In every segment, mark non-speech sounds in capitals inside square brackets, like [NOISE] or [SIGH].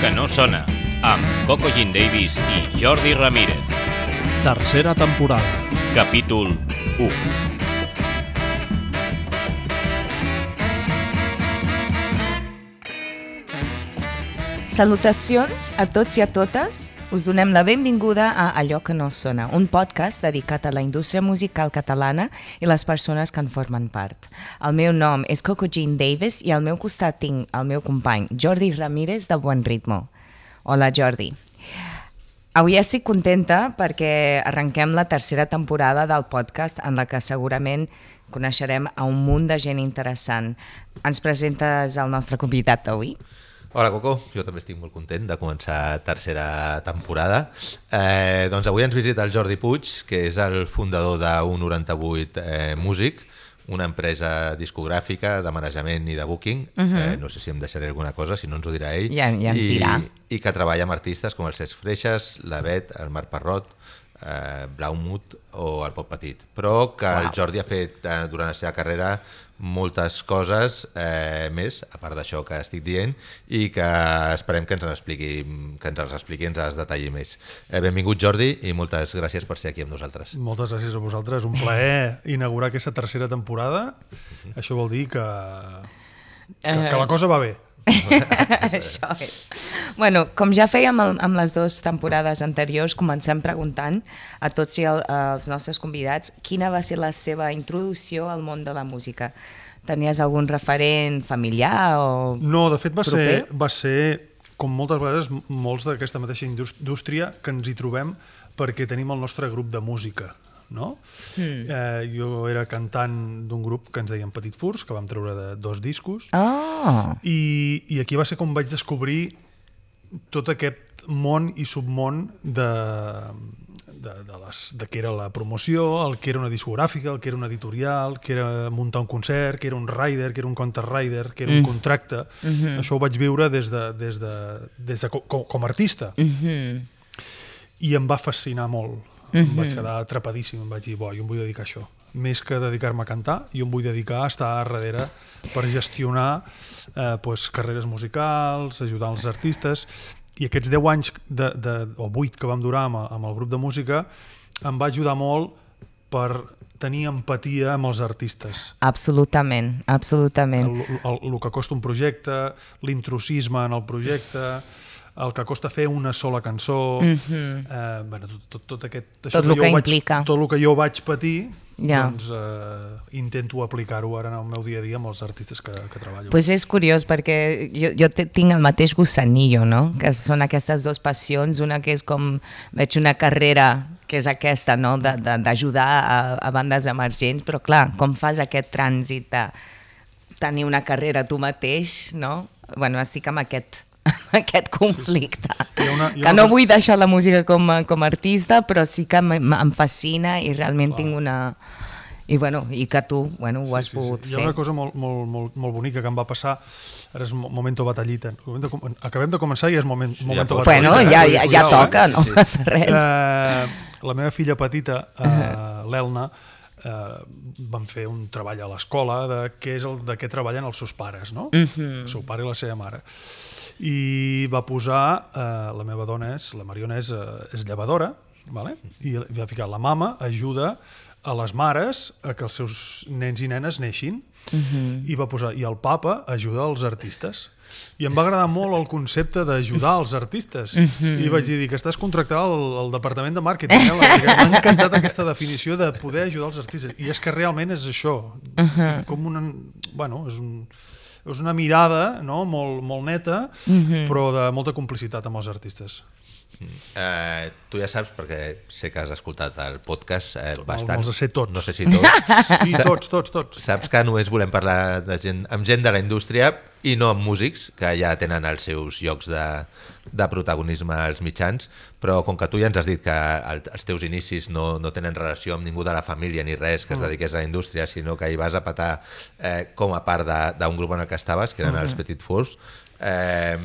Que no sona, amb Coco Jean Davis i Jordi Ramírez. Tercera temporada. Capítol 1. Salutacions a tots i a totes. Us donem la benvinguda a Allò que no sona, un podcast dedicat a la indústria musical catalana i les persones que en formen part. El meu nom és Coco Jean Davis i al meu costat tinc el meu company Jordi Ramírez de Buen Ritmo. Hola Jordi. Avui estic contenta perquè arrenquem la tercera temporada del podcast en la que segurament coneixerem a un munt de gent interessant. Ens presentes el nostre convidat d'avui? Hola Coco, jo també estic molt content de començar tercera temporada. Eh, doncs avui ens visita el Jordi Puig, que és el fundador de 198 eh, Músic, una empresa discogràfica de manejament i de booking. Uh -huh. eh, no sé si em deixaré alguna cosa, si no ens ho dirà ell. Ja, ja ens I, dirà. I que treballa amb artistes com el Cesc Freixas, la Bet, el Marc Parrot, eh, Blaumut o el Pop Petit. Però que wow. el Jordi ha fet eh, durant la seva carrera moltes coses eh, més, a part d'això que estic dient, i que esperem que ens en expliqui, que ens els expliqui i ens els detalli més. Eh, benvingut Jordi i moltes gràcies per ser aquí amb nosaltres. Moltes gràcies a vosaltres. Un plaer inaugurar aquesta tercera temporada. Això vol dir que, que, que la cosa va bé. [LAUGHS] Això és. Bueno, com ja fèiem el, amb les dues temporades anteriors, comencem preguntant a tots i el, els nostres convidats quina va ser la seva introducció al món de la música. Tenies algun referent familiar o No, de fet va proper? ser, va ser, com moltes vegades, molts d'aquesta mateixa indústria que ens hi trobem perquè tenim el nostre grup de música. No? Mm. Eh, jo era cantant d'un grup que ens deien Petit Furs, que vam treure de dos discos, Oh, I, I aquí va ser com vaig descobrir tot aquest món i submón de, de, de, les, de què era la promoció, el que era una discogràfica, el que era una editorial, que era muntar un concert, que era un rider, que era un counter rider, que era un contracte. Mm -hmm. Això ho vaig viure des de, des de, des de com, com a artista. Mm -hmm. I em va fascinar molt. Em vaig quedar atrapadíssim, em vaig dir, bo, jo em vull dedicar a això. Més que dedicar-me a cantar, jo em vull dedicar a estar darrere per gestionar eh, pues, carreres musicals, ajudar els artistes, i aquests 10 anys, de, de, o 8 que vam durar amb, amb el grup de música, em va ajudar molt per tenir empatia amb els artistes. absolutament, absolutament. El, el, el que costa un projecte, l'intrusisme en el projecte, el que costa fer una sola cançó, mm -hmm. eh, bueno, tot, tot, tot aquest... això Tot el que vaig, implica. Tot el que jo vaig patir, Ja. doncs eh, intento aplicar-ho ara en el meu dia a dia amb els artistes que, que treballo. Pues és curiós perquè jo, jo tinc el mateix gussanillo, no? Que són aquestes dues passions, una que és com veig una carrera que és aquesta, no? D'ajudar a, a bandes emergents, però clar, com fas aquest trànsit de tenir una carrera tu mateix, no? Bueno, estic amb aquest, [LAUGHS] aquest conflicte. Hi ha una- hi ha que una no cosa- vull deixar la música com a, com a artista, però sí que em, fascina i realment tinc una... I, bueno, I que tu bueno, ho has Sí, sí, pogut sí. Hi ha fer. una cosa molt, molt, molt, molt bonica que em va passar, ara és mo- momento batallita. Moment de com- Acabem de començar i és moment, momento batallita. Bueno, eh? ja, Vull dir, ja, ja eh? toca, no Sí, sí. passa res. Eh, la meva filla petita, eh, [LAUGHS] l'Elna, eh, van fer un treball a l'escola de què és el de què treballen els seus pares, no? El seu pare i la seva mare. I va posar, eh, la meva dona és, la Mariona és, és llevadora, vale? i va ficar la mama ajuda a les mares a que els seus nens i nenes neixin i va posar, i el papa ajuda als artistes i em va agradar molt el concepte d'ajudar els artistes. I vaig dir que estàs contractat al, al departament de màrqueting eh? M'ha encantat aquesta definició de poder ajudar els artistes. I és que realment és això. Tinc com una, bueno, és un és una mirada no? molt, molt neta, però de molta complicitat amb els artistes. Eh, tu ja saps, perquè sé que has escoltat el podcast eh, bastant. me'ls sé tots. No sé si tots. [LAUGHS] Sí, tots, tots, tots. Saps que només volem parlar de gent, amb gent de la indústria i no amb músics, que ja tenen els seus llocs de, de protagonisme als mitjans, però com que tu ja ens has dit que el, els teus inicis no, no tenen relació amb ningú de la família ni res que es dediqués a la indústria, sinó que hi vas a petar eh, com a part d'un grup en el que estaves, que eren els Petit Fours, eh,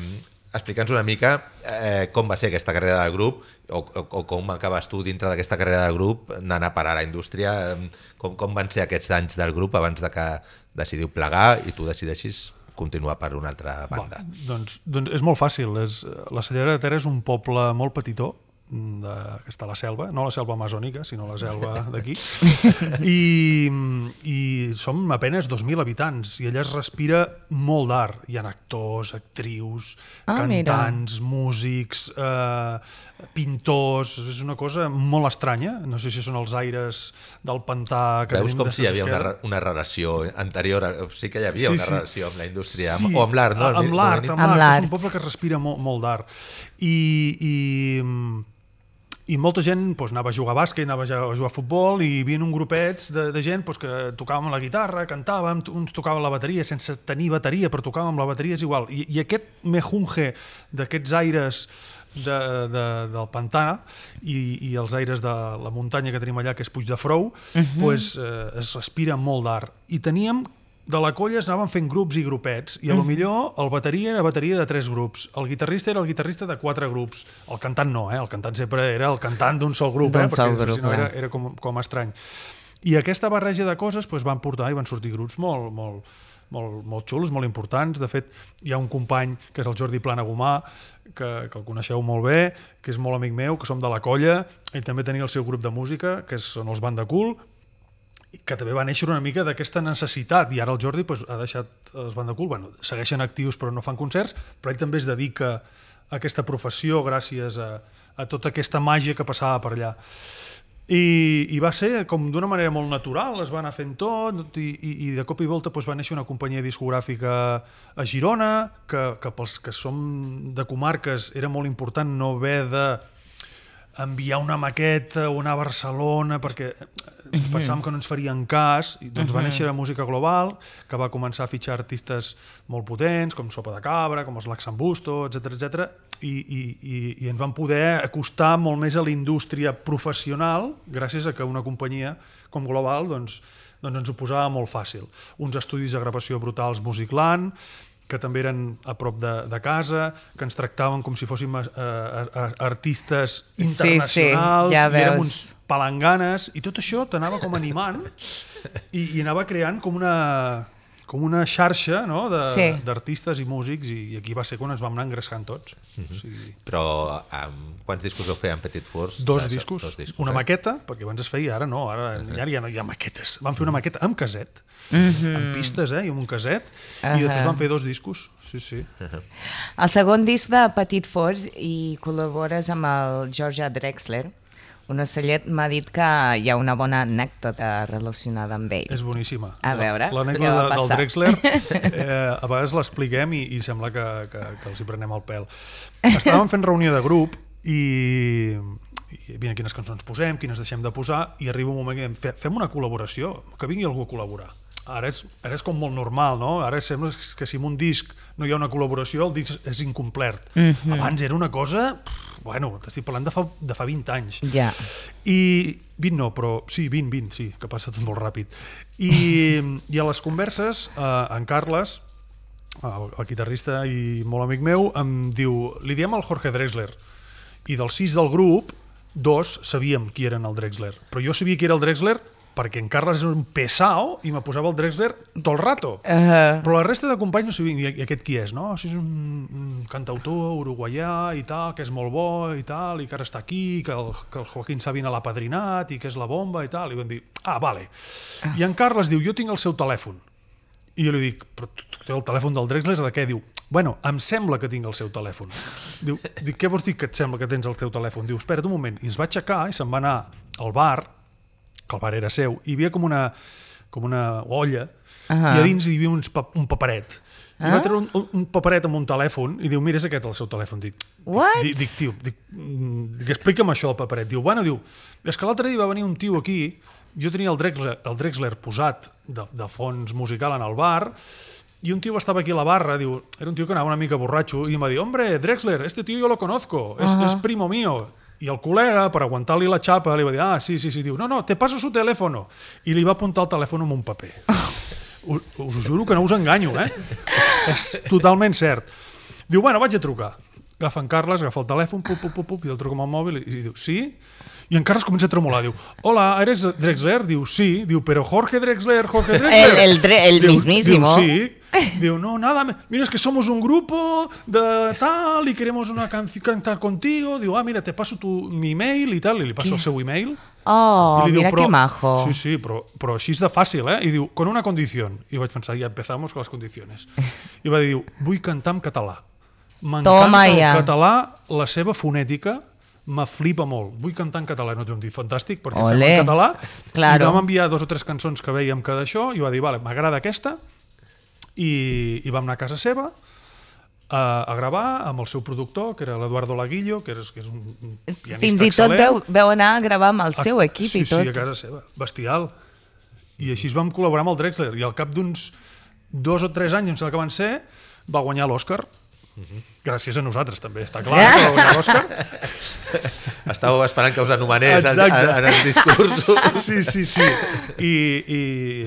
explica'ns una mica eh, com va ser aquesta carrera del grup o, o, o com acabes tu dintre d'aquesta carrera del grup anant a parar a la indústria, com, com van ser aquests anys del grup abans de que decidiu plegar i tu decideixis continuar per una altra banda. Va, doncs, doncs és molt fàcil. És, la Cellera de Ter és un poble molt petitó, de, que està a la selva, no la selva amazònica, sinó la selva d'aquí, [LAUGHS] i, i som apenes 2.000 habitants, i allà es respira molt d'art. Hi ha actors, actrius, Ah, cantants, músics, eh, pintors... És una cosa molt estranya. No sé si són els aires del pantà que Veus com si hi havia una, una relació anterior, a- sí que hi havia Sí, una sí. relació amb la indústria, amb, o amb l'art, no? Amb l'art, amb l'art. És un poble que respira molt, molt d'art. I, i, i molta gent doncs, anava a jugar a bàsquet, anava a jugar a futbol i hi havia un grupets de, de gent doncs, que tocàvem la guitarra, cantàvem, uns tocaven la bateria sense tenir bateria, però tocàvem la bateria, és igual. I, i aquest mejunge d'aquests aires de, de, del pantà i, i els aires de la muntanya que tenim allà, que és Puig de Frou, uh -huh. pues, eh, es respira molt d'art. I teníem de la colla es anaven fent grups i grupets i a lo millor el bateria era bateria de tres grups el guitarrista era el guitarrista de quatre grups el cantant no, eh? el cantant sempre era el cantant d'un sol grup, eh? sol perquè grup, si no era, era com, com estrany i aquesta barreja de coses pues, van portar i van sortir grups molt, molt, molt, molt xulos, molt importants. De fet, hi ha un company, que és el Jordi Planagumà, que, que el coneixeu molt bé, que és molt amic meu, que som de la colla, ell també tenia el seu grup de música, que són els Banda Cool, que també va néixer una mica d'aquesta necessitat i ara el Jordi pues, ha deixat els Banda Cool bueno, segueixen actius però no fan concerts però ell també es dedica a aquesta professió gràcies a, a tota aquesta màgia que passava per allà. I, i va ser com d'una manera molt natural, es va anar fent tot i, i, i de cop i volta doncs, va néixer una companyia discogràfica a Girona que, que pels que som de comarques era molt important no haver de enviar una maqueta o anar a Barcelona perquè Mhm. pensàvem que no ens farien cas i doncs va néixer la música global que va començar a fitxar artistes molt potents com Sopa de Cabra, com els Laxambusto, etc etc i, i, i, i ens van poder acostar molt més a la indústria professional gràcies a que una companyia com Global doncs, doncs ens ho posava molt fàcil. Uns estudis de gravació brutals Musicland, que també eren a prop de, de casa, que ens tractaven com si fóssim eh, eh, artistes Sí, sí, internacionals, ja i érem veus. uns palanganes, i tot això t'anava com animant i, i anava creant com una, com una xarxa no? de- Sí. d'artistes i músics, i, i aquí va ser quan ens vam anar engreixant tots. o sigui, Però um, quants discos vau fer amb Petit Force? dos, Això, discos, dos discos, una eh? maqueta, perquè abans es feia, ara no, ara, ara ja no hi ha maquetes. Vam fer una maqueta amb caset, Mhm. amb pistes, eh, i amb un caset, Ahà. i després vam fer dos discos. Sí, sí. El segon disc de Petit Force i col·labores amb el George Drexler. Un ocellet m'ha dit que hi ha una bona anècdota relacionada amb ell. És boníssima. A veure, L'anècdota del? Drexler, [LAUGHS] eh, a vegades l'expliquem i, i sembla que, que, que els hi prenem el pèl. Estàvem fent reunió de grup i, i mira quines cançons posem, quines deixem de posar, i arriba un moment que diem, "Fe- fem una col·laboració, que vingui algú a col·laborar. Ara és, ara és com molt normal, no? Ara sembla que si en un disc no hi ha una col·laboració, el disc és incomplet. Mhm. Abans era una cosa... pff, Bueno, t'estic parlant de fa, de fa 20 anys. Ja. I 20 no, però sí, 20, 20, sí, que passa tot molt ràpid. I, [LAUGHS] i a les converses, eh, en Carles, el, el guitarrista i molt amic meu, em diu, li diem al Jorge Drexler, i dels sis del grup, dos sabíem qui eren el Drexler, però jo sabia qui era el Drexler perquè en Carles és un pesao i me posava el Drexler tot el rato. Uh, Però la resta de companys no sabien i aquest qui és, no? Si és un, un cantautor uruguaià i tal, que és molt bo i tal, i que ara està aquí, que el, que el Joaquín Sabina l'ha padrinat i que és la bomba i tal. I vam dir, ah, vale. I en Carles diu, jo tinc el seu telèfon. I jo li dic, però té el telèfon del Drexler de què? Diu, bueno, em sembla que tinc el seu telèfon. Diu, dic, què vols dir que et sembla que tens el teu telèfon? Diu, espera't un moment. I es va aixecar i se'n va anar al bar, que el bar era seu, i hi havia com una, com una olla, Ah. i a dins hi havia uns pa un paperet. I Ah. va treure un, un, paperet amb un telèfon i diu, mira, és aquest el seu telèfon. Dic, What? Dic, dic tio, dic, dic, explica'm això del paperet. Diu, bueno, diu, és que l'altre dia va venir un tio aquí, jo tenia el Drexler, el Drexler posat de, de fons musical en el bar, i un tio estava aquí a la barra, diu, era un tio que anava una mica borratxo, i em va dir, hombre, Drexler, este tío yo lo conozco, es, Ajá. es primo mío. I el col·lega, per aguantar-li la xapa, li va dir, ah, sí, sí, sí, diu, no, no, te paso su teléfono. I li va apuntar el telèfon amb un paper. [LAUGHS] us, us juro que no us enganyo, eh? És totalment cert. Diu, bueno, vaig a trucar. Agafa en Carles, agafa el telèfon, pup, pup, pup, pup, i el truca amb el mòbil i, i diu, sí? I en Carles comença a tremolar, diu, hola, ¿eres Drexler? Diu, sí. Diu, però Jorge Drexler, Jorge Drexler. El- el el Diu- mismísimo. Diu, sí. [LAUGHS] Diu, no, nada, mira, es que somos un grupo de tal y queremos una canción cantar contigo. Diu, ah, mira, te paso tu, mi email i tal, i li passo el seu email. Oh, I li diu, mira que majo. Sí, sí, però, però així de fàcil, eh? I diu, con una condición. I vaig pensar, ja empezamos con las condiciones. I va dir, vull cantar en català. M'encanta Toma el ja. català, la seva fonètica me flipa molt. Vull cantar en català. No t'ho dir, fantàstic, perquè Olé. fem en català. Claro. I vam enviar dos o tres cançons que veiem que d'això, i va dir, vale, m'agrada aquesta, i, i vam anar a casa seva, a, a gravar amb el seu productor, que era l'Eduardo Laguillo, que és, que és un, un pianista Fins i tot veu, veu anar a gravar amb el seu equip sí, i tot. Sí, a casa seva. Bestial. I així es vam col·laborar amb el Drexler. I al cap d'uns dos o tres anys, em sembla que van ser, va guanyar l'Oscar. Mhm. Gràcies a nosaltres, també, està clar que va guanyar l'Oscar. Estàveu esperant que us anomenés en, en, en els discursos. Sí, sí, sí. I, i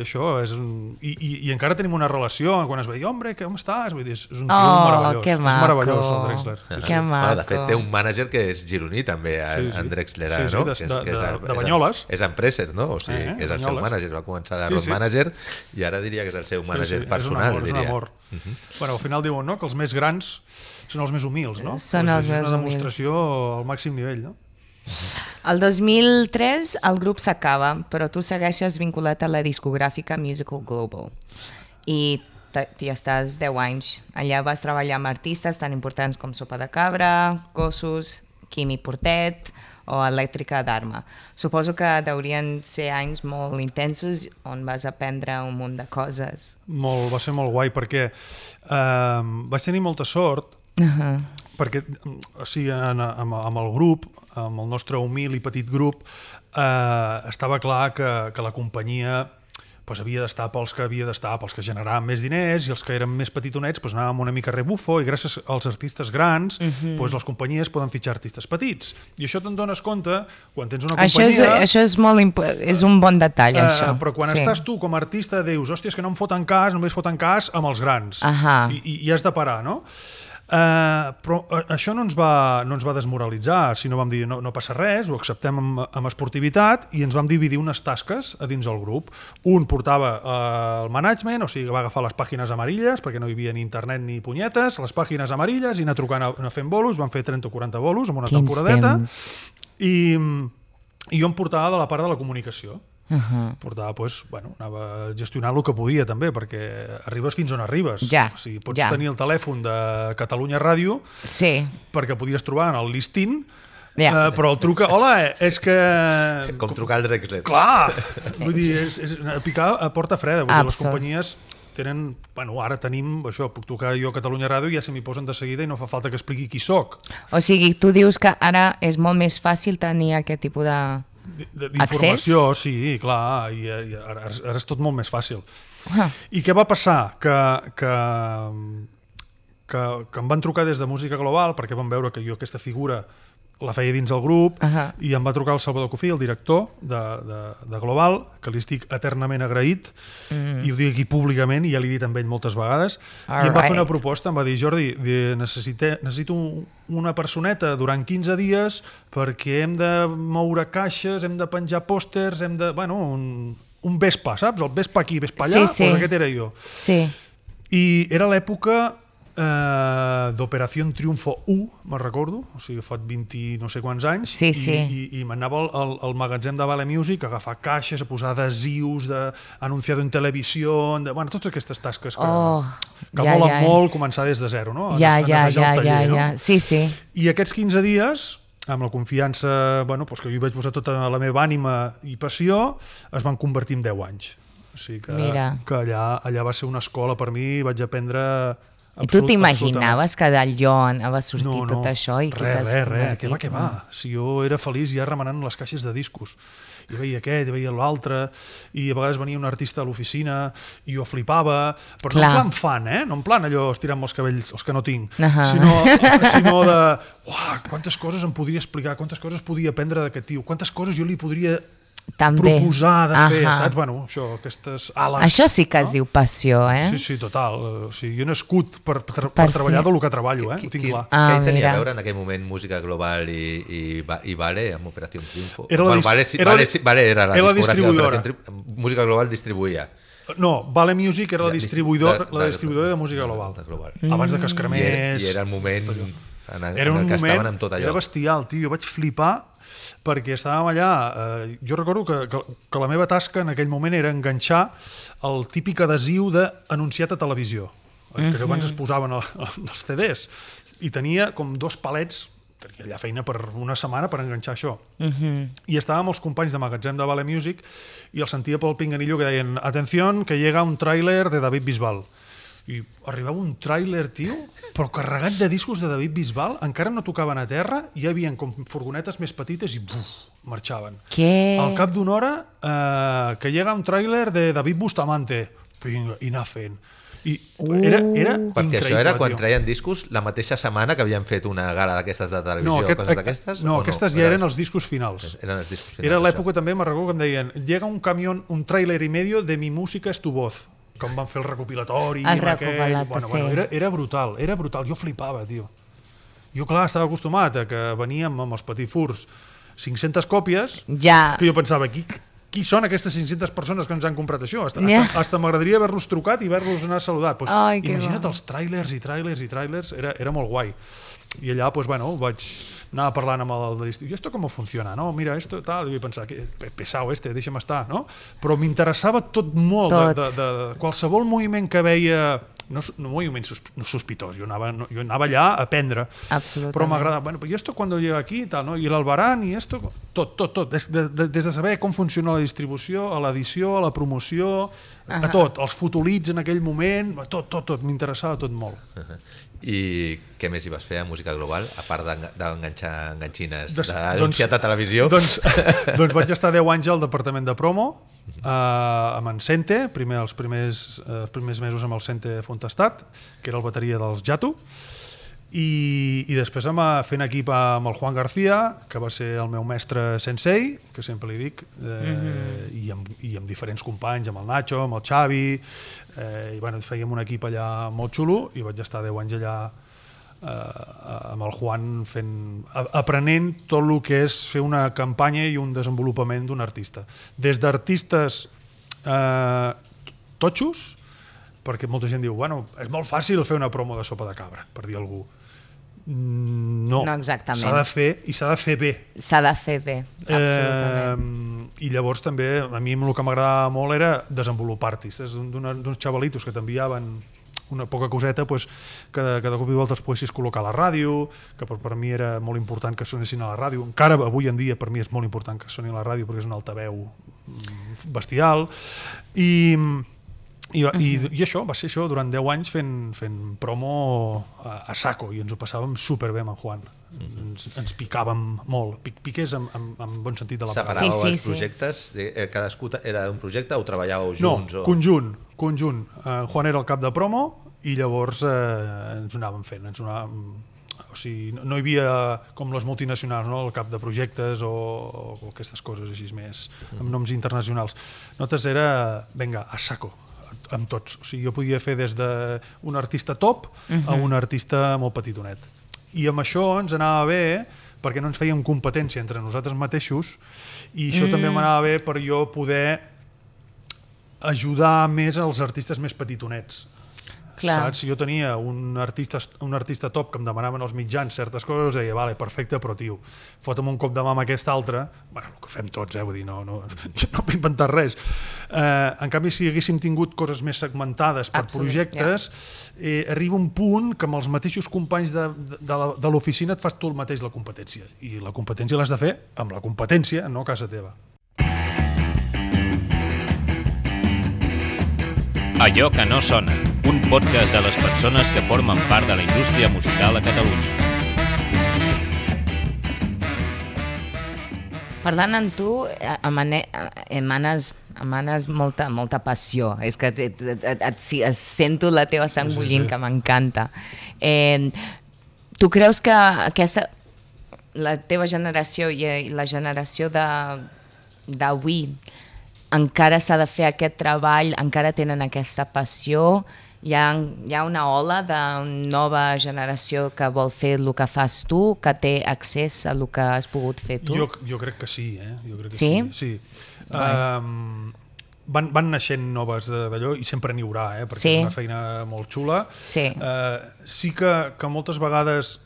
això és un... I, i, I encara tenim una relació, quan es veia, hombre, com estàs? Vull dir, és, és un tio Oh, meravellós. que És maco. meravellós, el Drexler. Sí, Que sí. maco. Bueno, de fet, té un mànager que és gironí, també, en, Sí, sí. en Drexler, Sí, sí, no? de- Que és- de- que és de- de és Banyoles. És empreser, no? O sigui, Eh, que és el seu mànager. Va començar de Sí, road sí. manager i ara diria que és el seu mànager és un personal, amor, és un diria. amor. bueno, al final diuen no, que els més grans són els més humils, no? Són Doncs els és més una humils. demostració al màxim nivell, no? El 2003 el grup s'acaba, però tu segueixes vinculat a la discogràfica Musical Global. I t'hi estàs 10 anys. Allà vas treballar amb artistes tan importants com Sopa de Cabra, Gossos, Quimi Portet o Elèctrica d'Arma. Suposo que deurien ser anys molt intensos on vas aprendre un munt de coses. Molt, va ser molt guai perquè eh, vaig tenir molta sort Uh -huh. perquè o sigui, en, amb, amb el grup, amb el nostre humil i petit grup, eh, estava clar que, que la companyia pues, havia d'estar pels que havia d'estar, pels que generaven més diners i els que eren més petitonets pues, anàvem una mica rebufo i gràcies als artistes grans pues, les companyies poden fitxar artistes petits. I això te'n dones compte quan tens una Això, és, companyia... això és, molt és un bon detall, Eh, això. però quan sí. estàs tu com a artista dius, hòstia, que no em foten cas, només foten cas amb els grans. Ahà. I, i, I has de parar, no? Uh, però uh, això no ens, va, no ens va desmoralitzar, sinó vam dir no, no passa res, ho acceptem amb, amb esportivitat i ens vam dividir unes tasques a dins del grup. Un portava uh, el management, o sigui va agafar les pàgines amarilles, perquè no hi havia ni internet ni punyetes, les pàgines amarilles i anar trucant, a- anar fent bolos, van fer 30 o 40 bolos en una Quins temporadeta. temps. I, i jo em portava de la part de la comunicació. Uh -huh. Portava, pues, bueno, anava gestionant el que podia també, perquè arribes fins on arribes. Ja, o sigui, pots ja. tenir el telèfon de Catalunya Ràdio Sí, perquè podies trobar en el listín, Ja. eh, però el truca, hola, és que... [LAUGHS] Com trucar al Drexler. Clar! [LAUGHS] Vull dir, és, és picar a porta freda. Vull dir, les companyies tenen... Bueno, ara tenim això, puc trucar jo a Catalunya Ràdio i ja se m'hi posen de seguida i no fa falta que expliqui qui sóc. O sigui, tu dius que ara és molt més fàcil tenir aquest tipus de... D'informació, sí, clar, i, i ara, ara és tot molt més fàcil. Ah, I què va passar? Que, que, que, que em van trucar des de Música Global perquè van veure que jo aquesta figura la feia dins del grup Ahà. i em va trucar el Salvador Cofí, el director de, de, de Global, que li estic eternament agraït mm. i ho dic aquí públicament i ja l'he dit amb ell moltes vegades i em va fer una proposta, em va dir Jordi, di- necessite, necessito un- una personeta durant 15 dies perquè hem de moure caixes, hem de penjar pòsters, hem de... Bueno, un, un Vespa, saps? El Vespa aquí, Vespa allà, Sí, sí. pues aquest era jo. sí. I era l'època eh, d'Operació Triunfo 1, me'n recordo, o sigui, fa 20 no sé quants anys, Sí, sí. i, i, i m'anava al, al, al magatzem de Vale Music a agafar caixes, a posar adhesius, de anunciado en televisió, de, bueno, totes aquestes tasques que, Oh, que ja, molen ja. molt començar des de zero, no? Ja, ja, ja, ja, taller, ja. No? Sí, sí. I aquests 15 dies, amb la confiança bueno, doncs que jo hi vaig posar tota la meva ànima i passió, es van convertir en 10 anys. O sigui que, Mira. que allà, allà va ser una escola per mi, vaig aprendre... I tu t'imaginaves que d'allò anava a sortir no, no, tot això i que res, res, res, que va, que va. Si jo era feliç ja remenant les caixes de discos. I veia aquest, i veia l'altre, i a vegades venia un artista a l'oficina i jo flipava, però Clar. no en plan fan, eh? No en plan allò estirant-me els cabells, els que no tinc, Ahà. sinó, [LAUGHS] sinó de, uah, quantes coses em podria explicar, quantes coses podia aprendre d'aquest tio, quantes coses jo li podria També. proposar de fer, Ahà. saps? Bueno, això, aquestes ales... Això sí que es diu passió, eh? Sí, sí, total. O sigui, jo he nascut per, per, per, Per treballar del que treballo, eh? Ho tinc Qui- clar. Ah, què hi tenia mira. a veure en aquell moment música global i, i, i Vale amb Operació Triunfo? Era la vale, sí, era la vale, sí, vale, era la era la distribuïdora. Música global distribuïa. No, Vale Music era la distribuïdora, de- la de- distribuïdora de música global. de global. Abans de que es I cremés... era, I era el moment en, en Era un el que moment, estaven amb tot allò. era bestial, tio, jo vaig flipar perquè estàvem allà, eh, jo recordo que, que, que la meva tasca en aquell moment era enganxar el típic adhesiu d'anunciat a televisió, mm que abans es posaven al- als [LAUGHS] CDs, i tenia com dos palets, tenia allà feina per una setmana per enganxar això. I estàvem els companys de magatzem de Vale Music i el sentia pel pinganillo que deien atenció, que llega un tràiler de David Bisbal. I arribava un tràiler, tio, però carregat de discos de David Bisbal, encara no tocaven a terra, hi havia com furgonetes més petites i buf, marxaven. Què? Al cap d'una hora, eh, que llega un tràiler de David Bustamante, vinga, i anar fent. I era, era Perquè increïble, això era quan tio. treien discos la mateixa setmana que havien fet una gala d'aquestes de televisió, No, aquest, coses d'aquestes? no, aquestes ja eren els discos finals. Eren els discos finals, Era l'època també, me'n recordo que em deien llega un camió, un tràiler i medio de mi música es tu voz com van fer el recopilatori El amb aquell- recopilat, bueno, sí. bueno, era, era brutal, era brutal, jo flipava, tio. Jo, clar, estava acostumat a que veníem amb els petits furs 500 còpies, Ja. que jo pensava, qui, qui són aquestes 500 persones que ens han comprat això? Hasta, Ja. hasta, hasta m'agradaria haver-los trucat i haver-los anar saludat. Pues, Ai, imagina't bo. els trailers i trailers i trailers, era, era molt guai. I allà, pues, bueno, vaig anar parlant amb el de distribuïdor, i esto com funciona, no? Mira, esto tal, i vaig pensar, que pe- pesau este, deixa'm estar, no? Però m'interessava tot molt, Tot. De, de, de, qualsevol moviment que veia, no, no moviment sos, no sospitós, jo anava, no, jo anava allà a aprendre, Absolutament. però m'agrada, bueno, i esto cuando llega aquí, tal, no? i l'Albarán, i esto, tot, tot, tot, des de, de, des de saber com funciona la distribució, a l'edició, a la promoció, a tot, els fotolits en aquell moment, tot, tot, tot, m'interessava tot molt. I què més hi vas fer a Música Global, a part d'enga- d'enganxar enganxines, Des- d'anunciat a televisió? Doncs, [LAUGHS] doncs vaig estar 10 anys al departament de promo, eh, amb en Sente, primer els primers, eh, els primers mesos amb el Sente Fontestat, que era el bateria dels Jato, i, i després amb, fent equip amb el Juan García, que va ser el meu mestre sensei, que sempre li dic, eh, i, amb, i amb diferents companys, amb el Nacho, amb el Xavi, eh, i bueno, fèiem un equip allà molt xulo, i vaig estar 10 anys allà eh, amb el Juan fent, aprenent tot el que és fer una campanya i un desenvolupament d'un artista. Des d'artistes eh, totxos, perquè molta gent diu, bueno, és molt fàcil fer una promo de sopa de cabra, per dir algú. Mm, No, No exactament. s'ha de fer i s'ha de fer bé. S'ha de fer bé, absolutament. Eh, I llavors també, a mi el que m'agradava molt era desenvolupar artistes, d'uns xavalitos que t'enviaven una poca coseta pues, que, de, que de cop i volta els poguessis col·locar a la ràdio, que per, per mi era molt important que sonessin a la ràdio. Encara avui en dia per mi és molt important que sonin a la ràdio perquè és un altaveu mm, bestial. I, i, i, i això, va ser això, durant 10 anys fent, fent promo a, a saco i ens ho passàvem superbé amb en Juan. Ens, ens picàvem molt. Pic, piqués en, en, en bon sentit de la paraula. Separàveu Sí, sí, els sí. projectes? De, eh, cadascú era un projecte o treballàveu No, junts? o... conjunt, conjunt. Uh, Juan era el cap de promo i llavors eh, ens ho anàvem fent. Ens ho anàvem, o sigui, no, no hi havia com les multinacionals, no? el cap de projectes o, o aquestes coses així més, amb noms internacionals. Nosaltres era, venga, a saco, amb tots. O sigui, jo podia fer des d'un artista top a un artista molt petitonet. I amb això ens anava bé perquè no ens fèiem competència entre nosaltres mateixos i això mm. també m'anava bé per jo poder ajudar més als artistes més petitonets. Clar. Saps? Si jo tenia un artista, un artista top que em demanaven els mitjans certes coses, deia, vale, perfecte, però tio, fota'm un cop de mà amb aquest altre, bueno, el que fem tots, eh, vull dir, no, no, [LAUGHS] jo no m'he inventat res. Eh, en canvi, si haguéssim tingut coses més segmentades per Absolut, projectes, eh, arriba un punt que amb els mateixos companys de, de, de l'oficina et fas tu el mateix la competència. I la competència l'has de fer amb la competència, no a casa teva. Allò que no sona, un podcast de les persones que formen part de la indústria musical a Catalunya. Parlant amb tu, eh, emane, eh, emanes, emanes molta, molta passió. És que et, et, et, et, et, sento la teva sang Sí, sí, bullint, sí. que m'encanta. Eh, tu creus que aquesta, la teva generació i, i la generació de- d'avui encara s'ha de fer aquest treball, encara tenen aquesta passió, hi ha, hi ha una ola de nova generació que vol fer el que fas tu, que té accés a el que has pogut fer tu? Jo, jo crec que sí, eh? Jo crec que Sí? sí. sí. Um, van, van naixent noves d'allò i sempre n'hi haurà, eh? perquè Sí. és una feina molt xula. Sí. Eh, sí que, que moltes vegades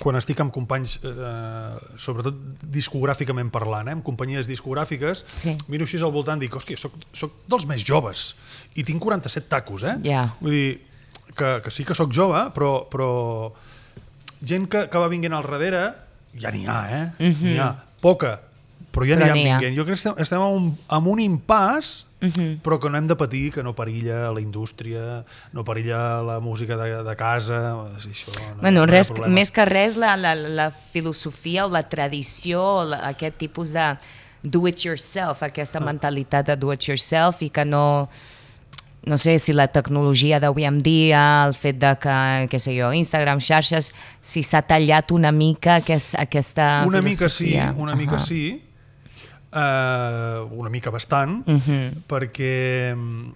quan estic amb companys, eh, sobretot discogràficament parlant, eh, amb companyies discogràfiques, Sí. miro així al voltant i dic, hòstia, soc, soc dels més joves i tinc 47 tacos, eh? Ja. Vull dir, que, que sí que sóc jove, però, però gent que, que va vinguent al darrere, ja n'hi ha, eh? Mm -hmm. N'hi ha. Poca, però ja n'hi ha ha. vinguent. Jo crec que estem, estem en, un, en un impàs, Mhm. mm -hmm. però que no hem de patir, que no perilla la indústria, no perilla la música de, de casa, això no, Bueno, res, problema. més que res, la, la, la filosofia o la tradició, o la, aquest tipus de do-it-yourself, aquesta Ah. mentalitat de do-it-yourself i que no no sé si la tecnologia d'avui en dia, el fet de que, què sé jo, Instagram, xarxes, si s'ha tallat una mica aquest, aquesta Una mica sí, filosofia. una mica Ahà. sí, uh, una mica bastant, uh Mhm. -huh. perquè mm,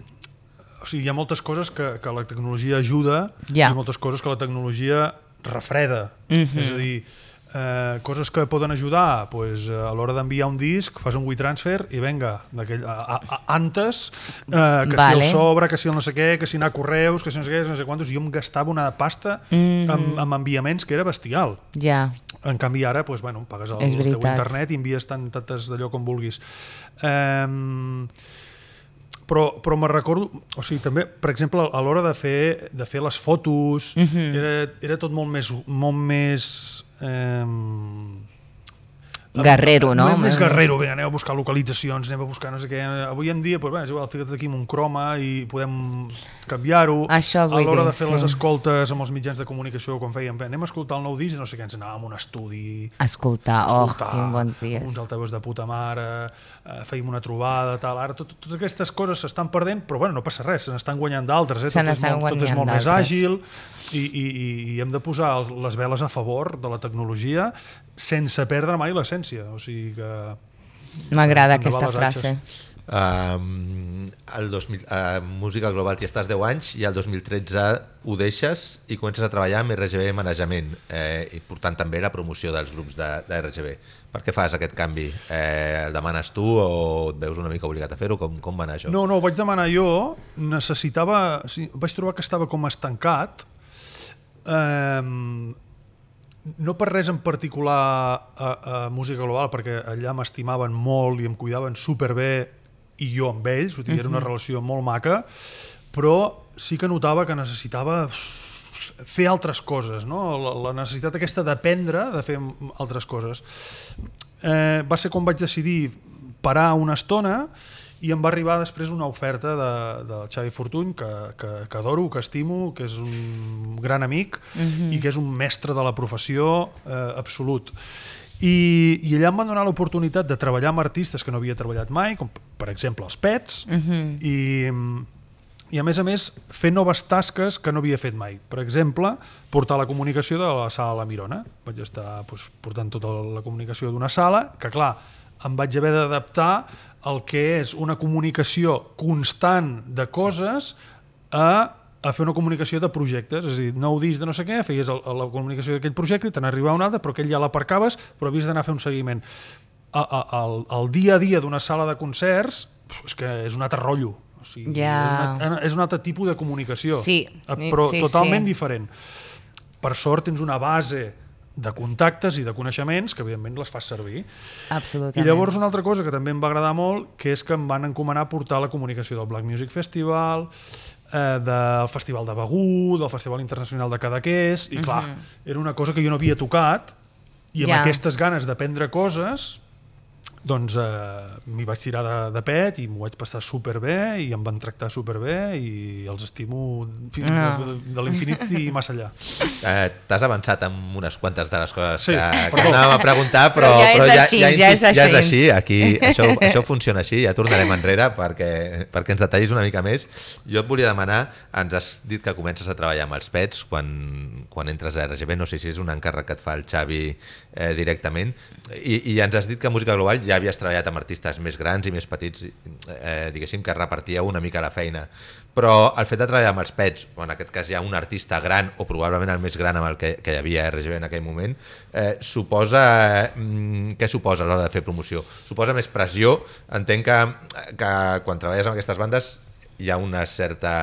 o sigui, hi ha moltes coses que, que la tecnologia ajuda Ja. i moltes coses que la tecnologia refreda. Uh Mhm. -huh. És a dir, eh, coses que poden ajudar pues, a l'hora d'enviar un disc fas un WeTransfer i venga d'aquell, a, a, a, antes eh, que Vale. si el sobre, que si el no sé què que si anar a correus, que si no sé què, no sé quantos jo em gastava una pasta mm. -hmm. amb, amb enviaments que era bestial Ja, en canvi ara, doncs, bueno, pagues el, el teu internet i envies tant, tantes d'allò com vulguis. Um, però, però me recordo, o sigui, també, per exemple, a l'hora de fer, de fer les fotos, Mhm. era, era tot molt més, molt més um, Guerrero, no? Més, guerrero, vinga, anem a buscar localitzacions, anem a buscar no sé què. Avui en dia, doncs, bé, és igual, fica't aquí amb un croma i podem canviar-ho. Això vull A l'hora dir, de fer sí. les escoltes amb els mitjans de comunicació, quan fèiem, bé, anem a escoltar el nou disc i no sé què, ens anàvem a un estudi escoltar, oh, escoltar quins bons dies. uns altaveus de puta mare, eh, fèiem una trobada, tal. Ara tot, totes aquestes coses s'estan perdent, però bueno, no passa res, se n'estan guanyant d'altres. Eh? Se n'estan molt, tot és guanyant molt més d'altres. àgil i, i, i, hem de posar les veles a favor de la tecnologia sense perdre mai l'essència. O sigui que... M'agrada aquesta frase. atxes. Um, el 2000, uh, música global ja estàs 10 anys i el 2013 ho deixes i comences a treballar amb RGB Manejament eh, i portant també la promoció dels grups de, de RGB. Per què fas aquest canvi? Eh, el demanes tu o et veus una mica obligat a fer-ho? Com, com va anar això? No, no, ho vaig demanar jo, necessitava... O sigui, vaig trobar que estava com estancat, um, no per res en particular a, a Música Global, perquè allà m'estimaven molt i em cuidaven superbé i jo amb ells, dir, era una relació molt maca, però sí que notava que necessitava fer altres coses, no? la, la necessitat aquesta d'aprendre de fer altres coses. Eh, va ser com vaig decidir parar una estona i em va arribar després una oferta de, de Xavi Fortuny, que, que, que adoro, que estimo, que és un gran amic uh -huh. i que és un mestre de la professió eh, absolut. I, I allà em van donar l'oportunitat de treballar amb artistes que no havia treballat mai, com per exemple els Pets, uh -huh. i, i a més a més fer noves tasques que no havia fet mai. Per exemple, portar la comunicació de la sala La Mirona. Vaig estar doncs, portant tota la comunicació d'una sala, que clar, em vaig haver d'adaptar el que és una comunicació constant de coses a a fer una comunicació de projectes, és a dir, nou disc de no sé què, feies el, la comunicació d'aquell projecte i te n'arribava un altre, però aquell ja l'aparcaves, però havies d'anar a fer un seguiment. A, a, el, el dia a dia d'una sala de concerts és que és un altre rotllo. O sigui, Ja. és, una, és un altre tipus de comunicació, Sí, eh, però sí, totalment sí. diferent. Per sort tens una base de contactes i de coneixements que evidentment les fas servir. Absolutament. I llavors una altra cosa que també em va agradar molt, que és que em van encomanar portar la comunicació del Black Music Festival, eh, del Festival de Begú, del Festival Internacional de Cadaqués, i clar, era una cosa que jo no havia tocat, i amb Ja. aquestes ganes d'aprendre coses, doncs eh, m'hi vaig tirar de, de pet i m'ho vaig passar superbé i em van tractar superbé i els estimo fins Ah. de, de l'infinit i massa allà. Eh, T'has avançat amb unes quantes de les coses Sí, que, que anàvem a preguntar, però, Però ja és però ja, així, ja, ja és insist- ja és així. així. Aquí, això, això funciona així, ja tornarem enrere perquè, perquè ens detallis una mica més. Jo et volia demanar, ens has dit que comences a treballar amb els pets quan, quan entres a RGB, no sé si és un encàrrec que et fa el Xavi eh, directament, i, i ens has dit que Música Global ja havies treballat amb artistes més grans i més petits, eh, diguéssim, que repartíeu una mica la feina. Però el fet de treballar amb els pets, o en aquest cas hi ha un artista gran, o probablement el més gran amb el que, que hi havia RGB en aquell moment, eh, suposa... Mm, què suposa a l'hora de fer promoció? Suposa més pressió. Entenc que, que quan treballes amb aquestes bandes hi ha una certa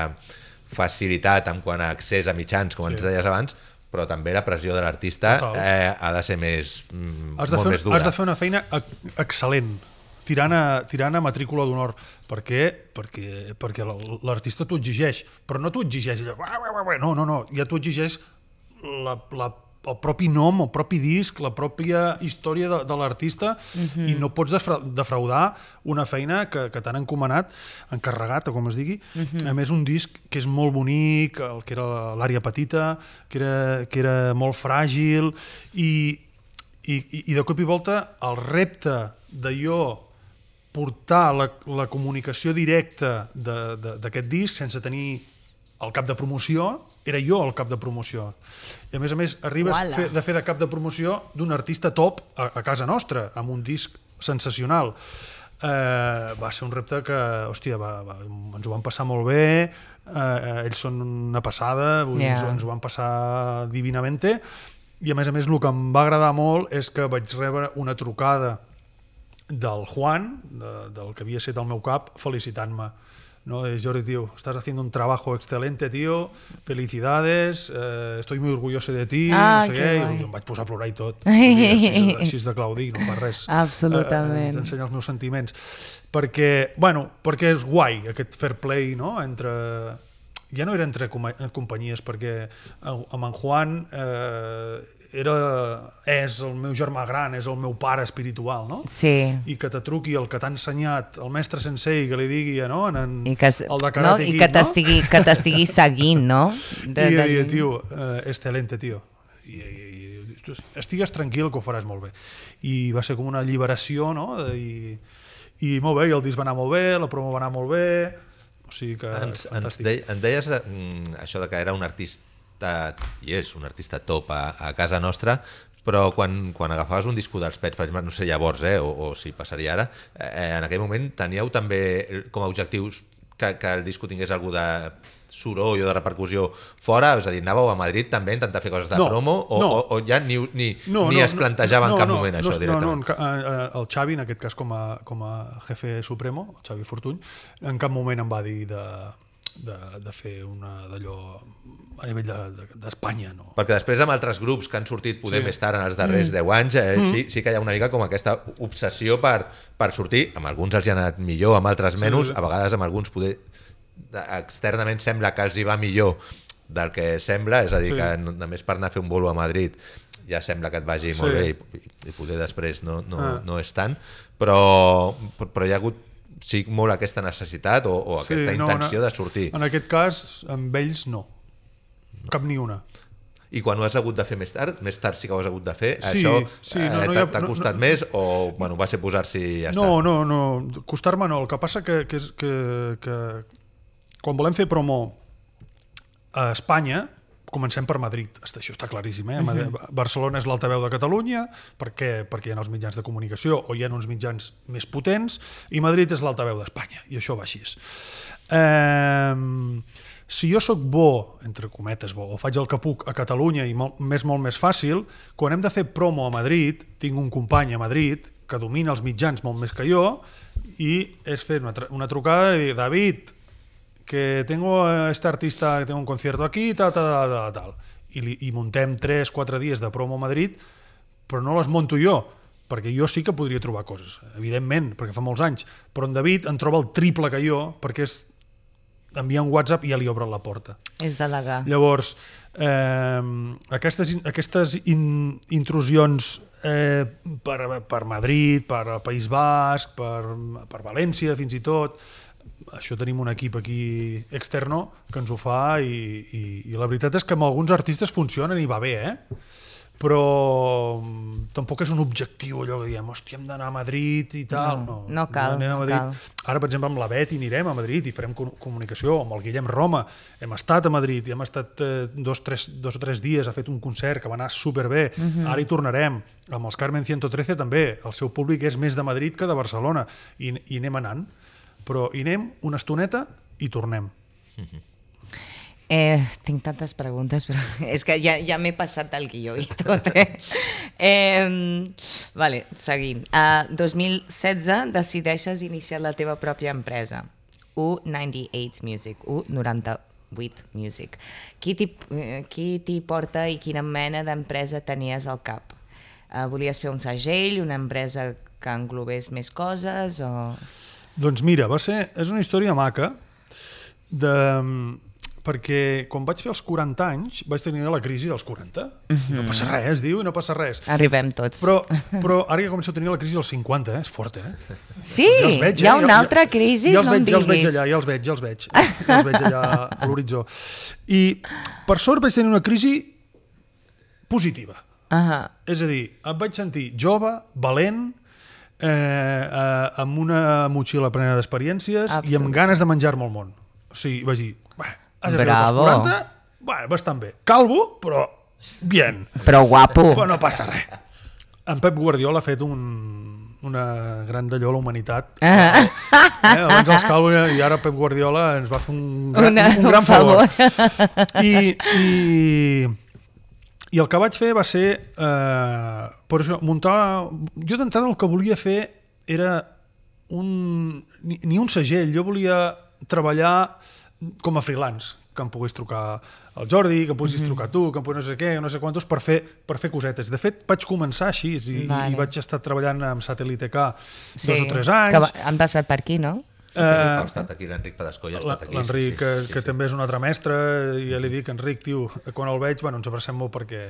facilitat en quant a accés a mitjans, com sí. ens deies abans, però també la pressió de l'artista eh, ha de ser més, mm, has de, molt fer, més dura. has de fer una feina ex- excel·lent tirant a, tirant a matrícula d'honor per què? perquè, perquè l- l'artista t'ho exigeix però no t'ho exigeix allò, no, no, no, ja t'ho exigeix la, la, el propi nom, el propi disc, la pròpia història de, de l'artista Mhm. i no pots defra defraudar una feina que, que t'han encomanat, encarregat, o com es digui. Mhm. A més, un disc que és molt bonic, el que era l'àrea petita, que era, que era molt fràgil i, i, i, de cop i volta el repte de jo portar la, la comunicació directa d'aquest disc sense tenir el cap de promoció era jo el cap de promoció i a més a més arribes Uala. fer, de fer de cap de promoció d'un artista top a, a casa nostra, amb un disc sensacional eh, va ser un repte que, hòstia, va, va, ens ho vam passar molt bé eh, ells són una passada Ja. ens, ens ho van passar divinamente i a més a més el que em va agradar molt és que vaig rebre una trucada del Juan, de, del que havia estat el meu cap, felicitant-me. No, Jordi, tío, estás haciendo un trabajo excelente, tío, felicidades, eh, estoy muy orgulloso de ti, Ah, no sé què, guai. i em vaig posar a plorar i tot. així, [LAUGHS] així de Claudi, no fa res. Absolutament. Eh, T'ensenya els meus sentiments. Perquè, bueno, perquè és guai aquest fair play, no?, entre ja no era entre coma- companyies, perquè amb en Juan eh, era, és el meu germà gran, és el meu pare espiritual, no? Sí. I que te truqui el que t'ha ensenyat el mestre sensei, que li digui, no? En, en, I que, el de no? I que no? t'estigui que t'estigui seguint, no? I jo diria, tio, eh, excelente, tio. I, i, i estigues tranquil que ho faràs molt bé. I va ser com una alliberació, no? De- I, i molt bé, i el disc va anar molt bé, la promo va anar molt bé, o sigui que Ens, ens fantàstic. de, en deies mm, això de que era un artista, i és un artista top a, a casa nostra, però quan, quan agafaves un disco dels Pets, per exemple, no sé llavors, eh, o, o si passaria ara, eh, en aquell moment teníeu també com a objectius que, que el disco tingués algú de soroll o de repercussió fora? És a dir, anàveu a Madrid també a intentar fer coses de No, promo? O, no. o, o ja ni, ni, ni es plantejava en cap moment això no, directament? No, no, eh, eh, el Xavi, en aquest cas com a, com a jefe supremo, el Xavi Fortuny, en cap moment em va dir de, de, de fer una d'allò a nivell d'Espanya, de, d'Espanya, no. Perquè després amb altres grups que han sortit poder Sí. sí. més tard en els darrers mm. 10 anys, eh, mm. sí, sí que hi ha una mica com aquesta obsessió per, per sortir, amb alguns els hi ha anat millor, amb altres menys, sí. a vegades amb alguns poder externament sembla que els hi va millor del que sembla, és a dir, Sí. sí. que només per anar a fer un bolo a Madrid ja sembla que et vagi Sí. molt bé i, i poder després no, no, Ah. no és tant, però, però hi ha hagut sí, molt aquesta necessitat o, o aquesta no, intenció en- de sortir. En aquest cas, amb ells no. Cap ni una. I quan ho has hagut de fer més tard, més tard sí que ho has hagut de fer, Sí, això sí, eh, no, no t'ha ha- t'ha no- costat no- més o bueno, va ser posar-s'hi i ja no, està? no, no, costar-me no. El que passa que, que, que, que quan volem fer promo a Espanya, comencem per Madrid. Això està claríssim. Eh? Madrid, Barcelona és l'altaveu de Catalunya, perquè, perquè hi ha els mitjans de comunicació o hi ha uns mitjans més potents, i Madrid és l'altaveu d'Espanya, i això va així. Eh, si jo sóc bo, entre cometes bo, o faig el que puc a Catalunya i molt, més molt més fàcil, quan hem de fer promo a Madrid, tinc un company a Madrid que domina els mitjans molt més que jo i és fer una, una trucada i dir, David, que tengo a este artista que tengo un concierto aquí, tal, tal, tal, tal. I, li, i montem 3-4 dies de promo a Madrid, però no les monto jo, perquè jo sí que podria trobar coses, evidentment, perquè fa molts anys, però en David en troba el triple que jo, perquè és enviar un WhatsApp i ja li obren la porta. És delegar. Llavors, eh, aquestes, aquestes in, intrusions eh, per, per Madrid, per País Basc, per, per València fins i tot, això tenim un equip aquí externo que ens ho fa i, i, i la veritat és que amb alguns artistes funcionen i va bé, eh? però mm, tampoc és un objectiu allò que diem, hòstia, hem d'anar a Madrid i tal. No, No, no cal, anem a no Madrid. cal. Ara, per exemple, amb la Bet anirem a Madrid i farem co- comunicació amb el Guillem Roma. Hem estat a Madrid i hem estat eh, dos, tres, dos o tres dies, ha fet un concert que va anar superbé. Uh Mhm. -huh. Ara hi tornarem. Amb els Carmen 113 també. El seu públic és més de Madrid que de Barcelona. I, i anem anant. Però hi anem una estoneta i tornem. Eh, tinc tantes preguntes, però [LAUGHS] és que ja, ja m'he passat el guió i tot. Eh? [LAUGHS] eh, vale, seguint. A 2016 decideixes iniciar la teva pròpia empresa, U98 Music, U98 Music. Qui t'hi eh, qui t'hi porta i quina mena d'empresa tenies al cap? Eh, volies fer un segell, una empresa que englobés més coses o... Doncs mira, va ser, és una història maca de, perquè quan vaig fer els 40 anys vaig tenir la crisi dels 40 Mhm. no passa res, es diu, i no passa res Arribem tots. però, però ara ja començo a tenir la crisi dels 50 eh? és forta, eh? sí, Ja els veig, hi ha eh? una Ja- altra ja, crisi, ja els no veig, ja els veig allà, ja els veig, ja els veig ja els veig allà a l'horitzó i per sort vaig tenir una crisi positiva Ahà. és a dir, em vaig sentir jove, valent, eh, eh, amb una motxilla plena d'experiències i amb ganes de menjar-me el món. O sigui, vaig dir, "Bé, has arribat als Bravo. 40, bueno, bastant bé. Calvo, però bien. Però guapo. Però no passa res. En Pep Guardiola ha fet un, una gran d'allò a la humanitat. Ah. [LAUGHS] Eh? Abans els calvos i ara Pep Guardiola ens va fer un gran, Una- un gran favor. favor. I, i, I el que vaig fer va ser eh, per això, muntar... Jo d'entrada el que volia fer era un, ni, ni un segell, jo volia treballar com a freelance, que em pogués trucar el Jordi, que em poguessis trucar tu, que em pogués no sé què, no sé quantos, per fer, per fer cosetes. De fet, vaig començar així i, Vale. i vaig estar treballant amb Satellite K dos o tres anys. Que va- han passat per aquí, no? Eh, Eh, ha estat aquí l'Enric Pedascó i ha estat aquí. L'Enric, que, sí, que també és un altre mestre, i ja li dic, Enric, tio, quan el veig, bueno, ens abracem molt perquè,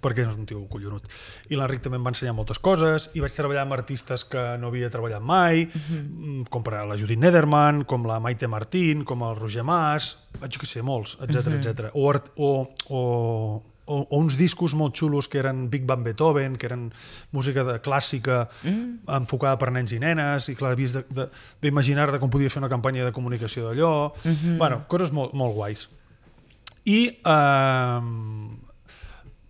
perquè és un tio collonut. I l'Enric també em va ensenyar moltes coses, i vaig treballar amb artistes que no havia treballat mai, mm, com per a la Judith Nederman, com la Maite Martín, com el Roger Mas, jo què sé, molts, etc etc. O, o, o, o, o uns discos molt xulos que eren Big Band Beethoven, que eren música de clàssica mm. enfocada per nens i nenes, i clar, havies de- de- d'imaginar-te com podia fer una campanya de comunicació d'allò. Mm -hmm. bueno, coses molt, molt guais. I eh,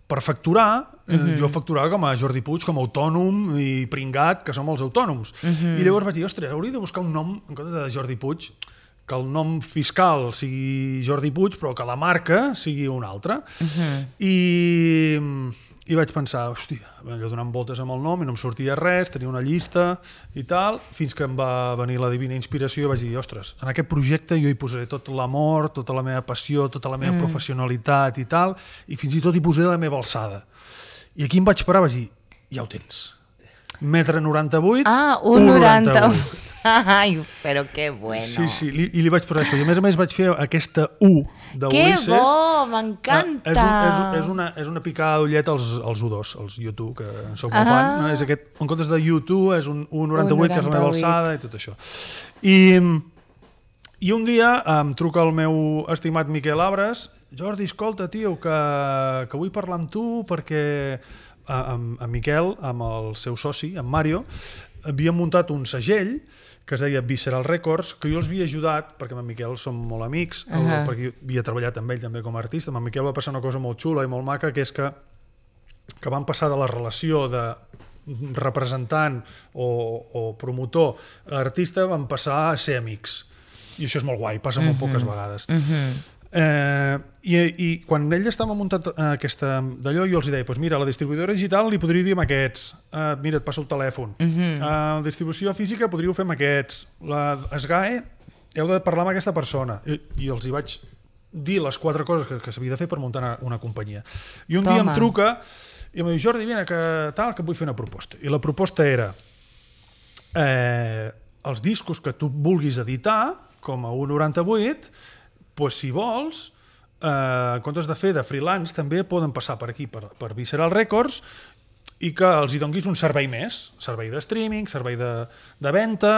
per facturar, eh, jo facturava com a Jordi Puig, com a autònom i pringat, que som els autònoms. I llavors vaig dir, ostres, hauria de buscar un nom, en comptes de Jordi Puig, que el nom fiscal sigui Jordi Puig, però que la marca sigui una altra. I, I vaig pensar, hòstia, allò donant voltes amb el nom i no em sortia res, tenia una llista i tal, fins que em va venir la divina inspiració i vaig dir, ostres, en aquest projecte jo hi posaré tot l'amor, tota la meva passió, tota la meva mm. professionalitat i tal, i fins i tot hi posaré la meva alçada. I aquí em vaig parar vaig dir, ja ho tens. Metre 98, Ah, un 90. [LAUGHS] Ai, però que bueno. Sí, sí, li, i li vaig posar això. I a més a més vaig fer aquesta U Que d'Ulisses. bo, Ah, m'encanta. És, un, és, és, una, és una picada d'ullet als, als U2, als U2, que en sóc molt Ah. fan. No? És aquest, en comptes de U2 és un 1,98, que és la meva 1,98. alçada i tot això. I, I un dia em truca el meu estimat Miquel Abres, Jordi, escolta, tio, que, que vull parlar amb tu perquè amb, amb Miquel, amb el seu soci, amb Mario, havien muntat un segell que es deia Visceral Records, que jo els havia ajudat, perquè amb en Miquel som molt amics, uh. -huh. perquè havia treballat amb ell també com a artista, amb en Miquel va passar una cosa molt xula i molt maca, que és que, que van passar de la relació de representant o, o promotor a artista, van passar a ser amics. I això és molt guai, passa molt poques vegades. Eh, i, I quan ell estava muntant eh, aquesta d'allò, jo els deia, pues mira, la distribuïdora digital li podria dir amb aquests, eh, mira, et passo el telèfon. Uh -huh. eh, la distribució física podríeu fer amb aquests. La SGAE, heu de parlar amb aquesta persona. I, i els hi vaig dir les quatre coses que, que s'havia de fer per muntar una, una companyia. I un dia Toma. em truca i em diu, Jordi, vine, que tal, que vull fer una proposta. I la proposta era eh, els discos que tu vulguis editar, com a 1,98, pues, si vols, eh, en comptes de fer de freelance, també poden passar per aquí, per, per Visceral Records, i que els hi donguis un servei més, servei de streaming, servei de, de venda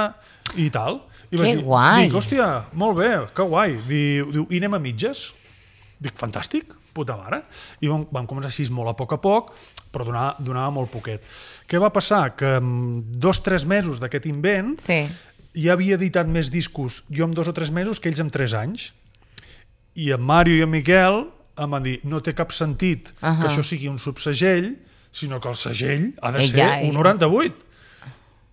i tal. I Que vaig guai! Dic, hòstia, molt bé, que guai. Diu, diu, i anem a mitges? Dic, fantàstic. puta mare. I vam, vam començar així molt a poc a poc, però donava, donava molt poquet. Què va passar? Que en dos o tres mesos d'aquest invent Sí. ja havia editat més discos jo en dos o tres mesos que ells en tres anys. I en Mario i en Miquel em van dir no té cap sentit uh. -huh. que això sigui un subsegell, sinó que el segell ha de ser ja, eh. un 98.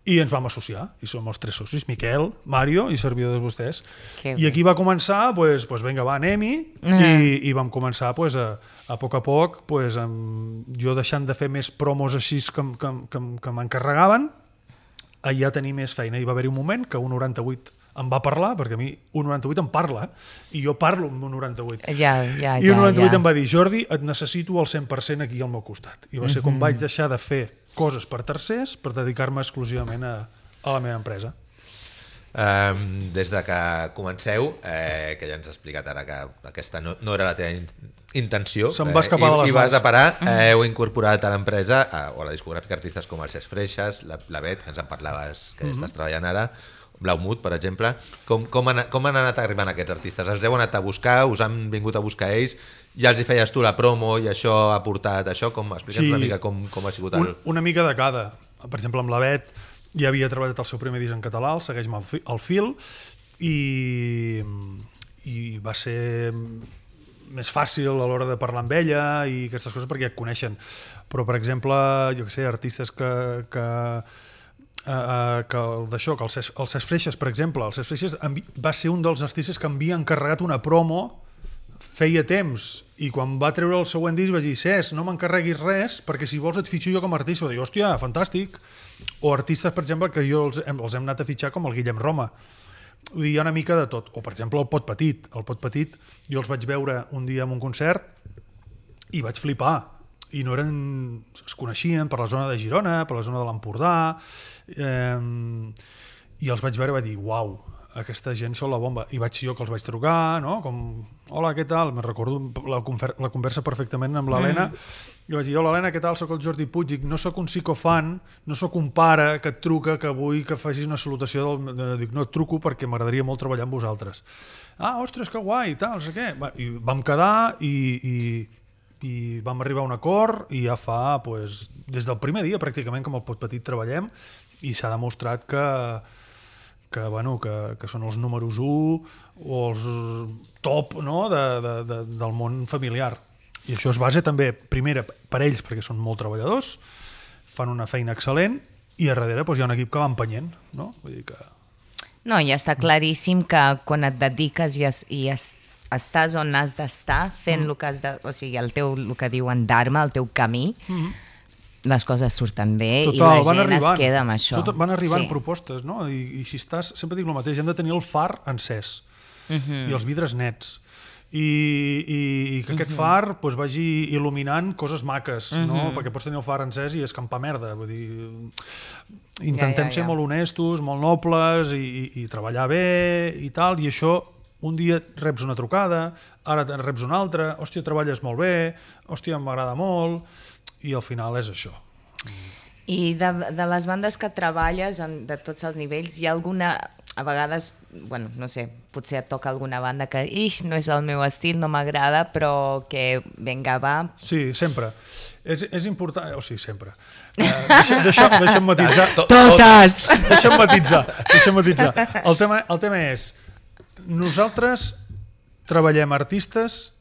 I ens vam associar, i som els tres socis, Miquel, Mario i servidor de vostès. Que I aquí va començar, pues, pues vinga, va, anem-hi, Ah. i, i vam començar pues, a, a poc a poc, pues, amb, jo deixant de fer més promos així que, que, que, que m'encarregaven, ja tenir més feina. Hi va haver un moment que un 98 em va parlar, perquè a mi un 98 em parla, eh? i jo parlo amb un 98. Ja, ja, I un ja, 98 ja. em va dir, Jordi, et necessito al 100% aquí al meu costat. I va ser Mhm. quan vaig deixar de fer coses per tercers per dedicar-me exclusivament a, a la meva empresa. Um, des de que comenceu, eh, que ja ens has explicat ara que aquesta no, no era la teva in intenció Se'm va escapar eh, i, les i vas mans. a parar, eh, heu incorporat a l'empresa eh, o a la discogràfica artistes com el Cesc Freixas, la, la Bet, que ens en parlaves que Mhm. estàs treballant ara, Blaumut, per exemple. Com, com, han, com han anat arribant aquests artistes? Els heu anat a buscar, us han vingut a buscar ells, ja els hi feies tu la promo i això ha portat això? Com, Explica'ns Sí. una mica com, com ha sigut el... Un, una mica de cada. Per exemple, amb la Bet ja havia treballat el seu primer disc en català, el Segueix-me el, fi, el fil, i, i va ser més fàcil a l'hora de parlar amb ella i aquestes coses perquè ja et coneixen. Però, per exemple, jo que sé, artistes que, que, uh, que el d'això, que el Cesc, Freixas, per exemple, el Cesc Freixas va ser un dels artistes que havia encarregat una promo feia temps i quan va treure el següent disc vaig dir Cesc, no m'encarreguis res perquè si vols et fitxo jo com a artista va dir, hòstia, fantàstic o artistes, per exemple, que jo els, hem- els hem anat a fitxar com el Guillem Roma Vull dir, hi ha una mica de tot. O, per exemple, el Pot Petit. El Pot Petit, jo els vaig veure un dia en un concert i vaig flipar. I no eren... es coneixien per la zona de Girona, per la zona de l'Empordà, eh, i els vaig veure i vaig dir, uau, aquesta gent són la bomba. I vaig jo que els vaig trucar, no? Com, hola, què tal? Me recordo la, la conversa perfectament amb l'Helena. Mm. I vaig dir, hola, Helena, què tal? Soc el Jordi Puig. Dic, no sóc un psicofan, no sóc un pare que et truca, que vull que facis una salutació. Del... de- Dic, no et truco perquè m'agradaria molt treballar amb vosaltres. Ah, ostres, que guai, tal, no sé què. I vam quedar i, i, i vam arribar a un acord i ja fa, pues, des del primer dia pràcticament com el Pot Petit treballem i s'ha demostrat que, que, bueno, que, que són els números 1 o els top no? de, de, de, del món familiar. I això es basa també, primera, per ells, perquè són molt treballadors, fan una feina excel·lent, i a darrere doncs, hi ha un equip que va empenyent. No? Vull dir que... No, i està claríssim que quan et dediques i, es, i es, estàs on has d'estar, fent mm. el que has de... O sigui, el teu, el que diuen Dharma, el teu camí, mm. les coses surten bé i la gent es queda amb això. Tot, van arribant sí. propostes, no? I, I si estàs, sempre dic el mateix, hem de tenir el far encès Mm -hmm. i els vidres nets. I, i, i que aquest far pues, vagi il·luminant coses maques, no? perquè pots tenir el far encès i escampar merda. Vull dir, intentem Ja, ja, ser ja. molt honestos, molt nobles i, i, i treballar bé i tal, i això un dia reps una trucada, ara reps una altra, hòstia, treballes molt bé, hòstia, m'agrada molt, i al final és això. I de, de les bandes que treballes en, de tots els nivells, hi ha alguna, a vegades, bueno, no sé, potser et toca alguna banda que, ix, no és el meu estil, no m'agrada, però que, venga, va, Sí, sempre. És, és important... O sigui, sempre. Uh, deixa, deixa, deixa'm matitzar. To- [LAUGHS] Totes! Deixa'm matitzar. Deixa'm matitzar. El tema, el tema és... Nosaltres treballem artistes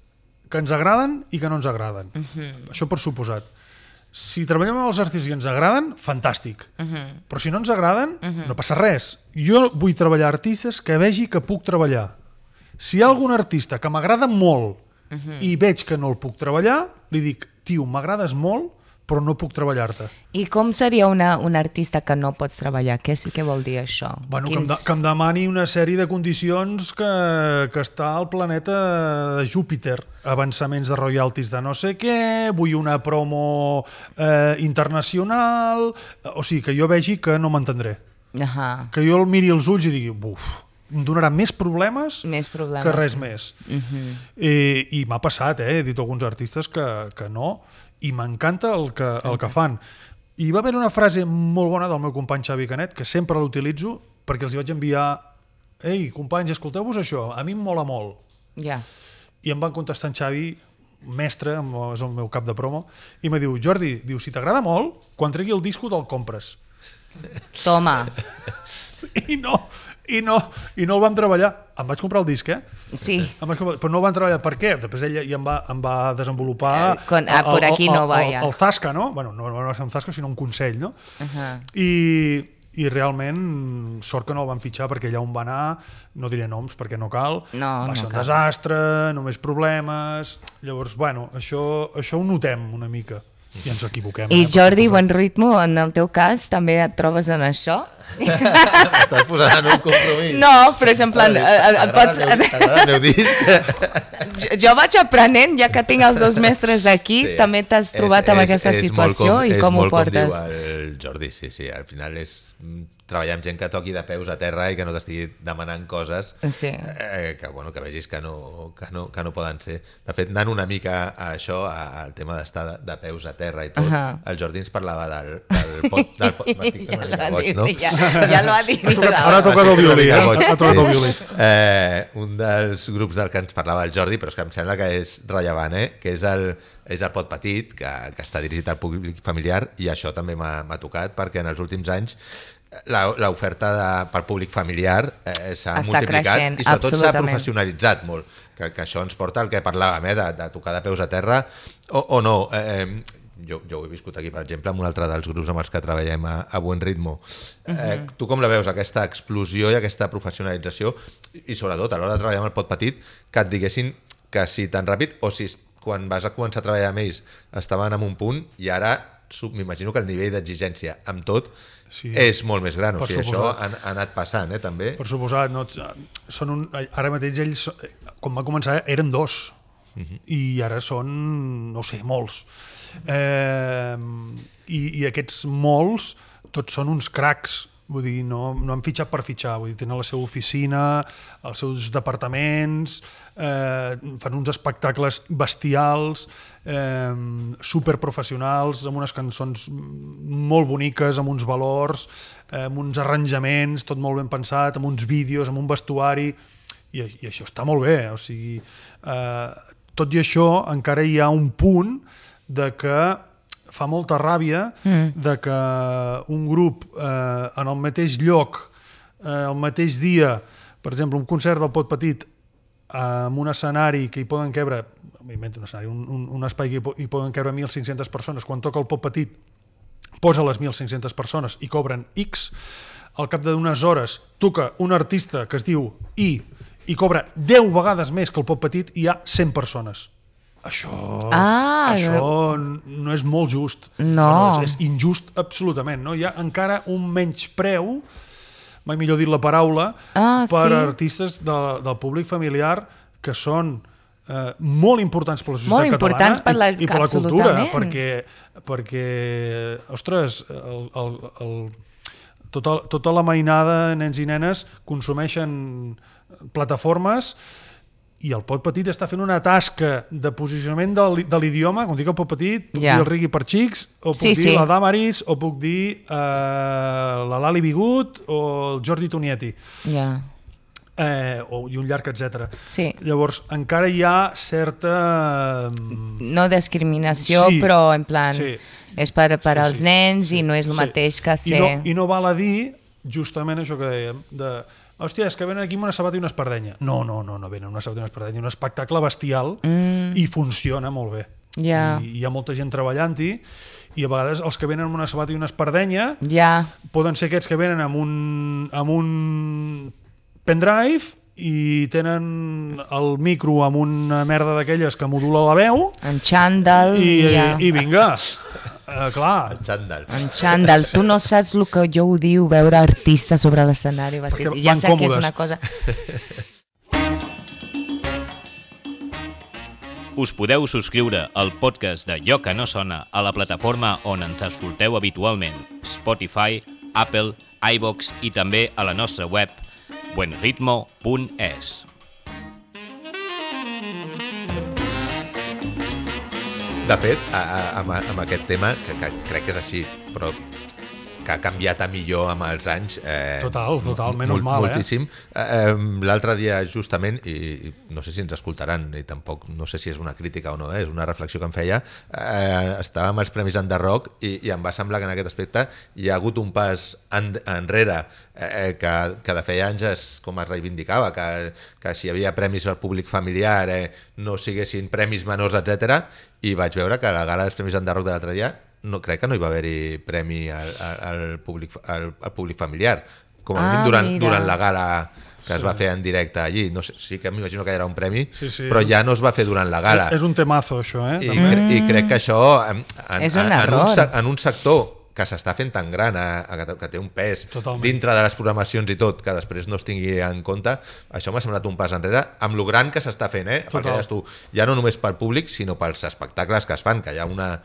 que ens agraden i que no ens agraden. Uh -huh. Això per suposat. Si treballem amb els artistes que ens agraden, fantàstic. Uh -huh. Però si no ens agraden, uh -huh. no passa res. Jo vull treballar artistes que vegi que puc treballar. Si hi ha algun artista que m'agrada molt uh -huh. i veig que no el puc treballar, li dic, tio, m'agrades molt, però no puc treballar-te. I com seria una, un artista que no pots treballar? Què, sí- què vol dir això? Bueno, que, em de, que em demani una sèrie de condicions que, que està al planeta de Júpiter. Avançaments de royalties de no sé què, vull una promo eh, internacional... O sigui, que jo vegi que no m'entendré. Ahà. Que jo el miri als ulls i digui, buf, em donarà més problemes, Més problemes. que res més. Uh -huh. I i m'ha passat, eh? he dit a alguns artistes que, que no, i m'encanta el, que, el que fan. I va haver una frase molt bona del meu company Xavi Canet, que sempre l'utilitzo, perquè els hi vaig enviar Ei, companys, escolteu-vos això, a mi em mola molt. Ja. I em van contestar en Xavi mestre, és el meu cap de promo, i me diu, Jordi, diu, si t'agrada molt, quan tregui el disco te'l compres. Toma. [LAUGHS] I no, i no, i no el vam treballar. Em vaig comprar el disc, eh? Sí. Em vaig comprar, però no el van treballar. Per què? Després ell ja em va, em va desenvolupar... Eh, con- ah, por aquí no vayas. El, el, Zasca, no? Bueno, no, no va ser un Zasca, sinó un consell, no? Ajá. I, i realment sort que no el van fitxar perquè allà on va anar, no diré noms perquè no cal, No, va no ser un cal. desastre, només problemes... Llavors, bueno, això, això ho notem una mica i ens equivoquem. I eh, Jordi, bon ritmo, en el teu cas, també et trobes en això? [LAUGHS] M'estàs posant en un compromís. No, però és en plan... eh, eh, et pots... T'agrada el meu disc? Jo, jo vaig aprenent, ja que tinc els dos mestres aquí, Sí, també t'has és- trobat és- amb és- aquesta és molt situació com- i és com ho molt portes. Com diu el Jordi, sí, sí. Al final és mm, treballar amb gent que toqui de peus a terra i que no t'estigui demanant coses Sí. eh, que, bueno, que vegis que no, que, no, que no poden ser. De fet, anant una mica a això, a- al tema d'estar de, de peus a terra i tot, Ahà. el Jordi ens parlava del, del pot... Del pot [LAUGHS] una Ja l'ha boig, dit, no? ja, ja l'ho ha dit. Ara toca el violí, eh? Ha tocat el violí. Eh, un dels grups del que ens parlava el Jordi, però és que em sembla que és rellevant, eh? que és el, és el Pot Petit, que, que està dirigit al públic familiar, i això també m'ha m'ha tocat, perquè en els últims anys l'oferta pel públic familiar eh, s'ha multiplicat creixent, i sobretot s'ha professionalitzat molt, que, que això ens porta al que parlàvem, eh, de, de tocar de peus a terra o, o no. Eh, jo, jo ho he viscut aquí, per exemple, amb un altre dels grups amb els que treballem a, a Buen Ritmo. Eh, tu com la veus, aquesta explosió i aquesta professionalització i sobretot a l'hora de treballar amb el pot petit que et diguessin que si tan ràpid o si quan vas a començar a treballar amb ells estaven en un punt i ara m'imagino que el nivell d'exigència amb tot Sí. és molt més gran, o sigui, això suposat. ha, ha anat passant, eh, també. Per suposat, no, són un, ara mateix ells, quan va començar, eren dos. I ara són, no sé, molts. Eh, i, I aquests molts, tots són uns cracs, vull dir, no, no han fitxat per fitxar, vull dir, tenen la seva oficina, els seus departaments, eh, fan uns espectacles bestials, eh, superprofessionals, amb unes cançons molt boniques, amb uns valors, eh, amb uns arranjaments, tot molt ben pensat, amb uns vídeos, amb un vestuari, i, i això està molt bé, o sigui, eh, tot i això encara hi ha un punt de que fa molta ràbia mm. de que un grup eh, en el mateix lloc, eh, el mateix dia, per exemple, un concert del Pot Petit amb un escenari que hi poden quebre un escenari, un, un, un espai que hi, po hi poden quebre 1.500 persones, quan toca el Pot Petit posa les 1.500 persones i cobren X, al cap d'unes hores toca un artista que es diu I i cobra 10 vegades més que el Pot Petit i hi ha 100 persones. Això, Ah, això no és molt just. No. és, és injust absolutament. No? Hi ha encara un menyspreu, mai millor dit la paraula, Ah, per sí? artistes de, del públic familiar que són eh, molt importants per la societat Molt importants per la- catalana i, i per la cultura, perquè, perquè ostres, el, el, el, tota, tota la mainada, nens i nenes, consumeixen plataformes i el Pot Petit està fent una tasca de posicionament de l'i- de l'idioma, quan dic el Pot Petit, puc Ja. dir el Rigui per xics, o puc Sí, dir sí. la Damaris, o puc dir eh, la Lali Bigut o el Jordi Tonietti, Ja. eh, o, i un llarg, etc. Sí. Llavors, encara hi ha certa... mm, No discriminació, Sí, però en plan, sí. és per, per Sí, als sí, nens sí, i no és el sí. mateix que I ser... no, I no val a dir justament això que dèiem, de hòstia, és que venen aquí amb una sabata i una espardenya. No, no, no, no venen una sabata i una espardenya, un espectacle bestial mm. i funciona molt bé. Ja. I hi ha molta gent treballant-hi i a vegades els que venen amb una sabata i una espardenya Ja, poden ser aquests que venen amb un, amb un pendrive i tenen el micro amb una merda d'aquelles que modula la veu en xandall, i, ja. i vinga, [LAUGHS] uh, clar, Xandall. En xandall. Tu no saps el que jo ho diu veure artistes sobre l'escenari vestits. Perquè Ja sé que és còmodes. una cosa... Us podeu subscriure al podcast de Lloc que no sona a la plataforma on ens escolteu habitualment, Spotify, Apple, iVox i també a la nostra web buenritmo.es. De fet, a, a, amb, amb aquest tema, que, que crec que és així, però que ha canviat a millor amb els anys. Eh, Total, total, menys mal, eh? moltíssim. eh? eh L'altre dia, justament, i, no sé si ens escoltaran, i tampoc no sé si és una crítica o no, eh? és una reflexió que em feia, eh, estàvem als Premis Under Rock i, i em va semblar que en aquest aspecte hi ha hagut un pas en, enrere eh, que, que de feia anys es, com es reivindicava, que, que si hi havia premis al públic familiar eh, no siguessin premis menors, etc. i vaig veure que a la gala dels Premis Under Rock de l'altre dia no, crec que no hi va haver-hi premi al, al, al, públic, al, al públic familiar, com a Ah, mínim durant, mira. durant la gala que es va fer en directe allí. No sé, sí que m'imagino que era un premi, Sí, sí. però ja no es va fer durant la gala. És un temazo, això, eh? I, cre I crec que això, en, en, És un en, error. un, en un sector que s'està fent tan gran, a, a, que- que té un pes Totalment. dintre de les programacions i tot, que després no es tingui en compte, això m'ha semblat un pas enrere, amb lo gran que s'està fent, eh? Perquè Total. deies tu, ja no només pel públic, sinó pels espectacles que es fan, que hi ha una,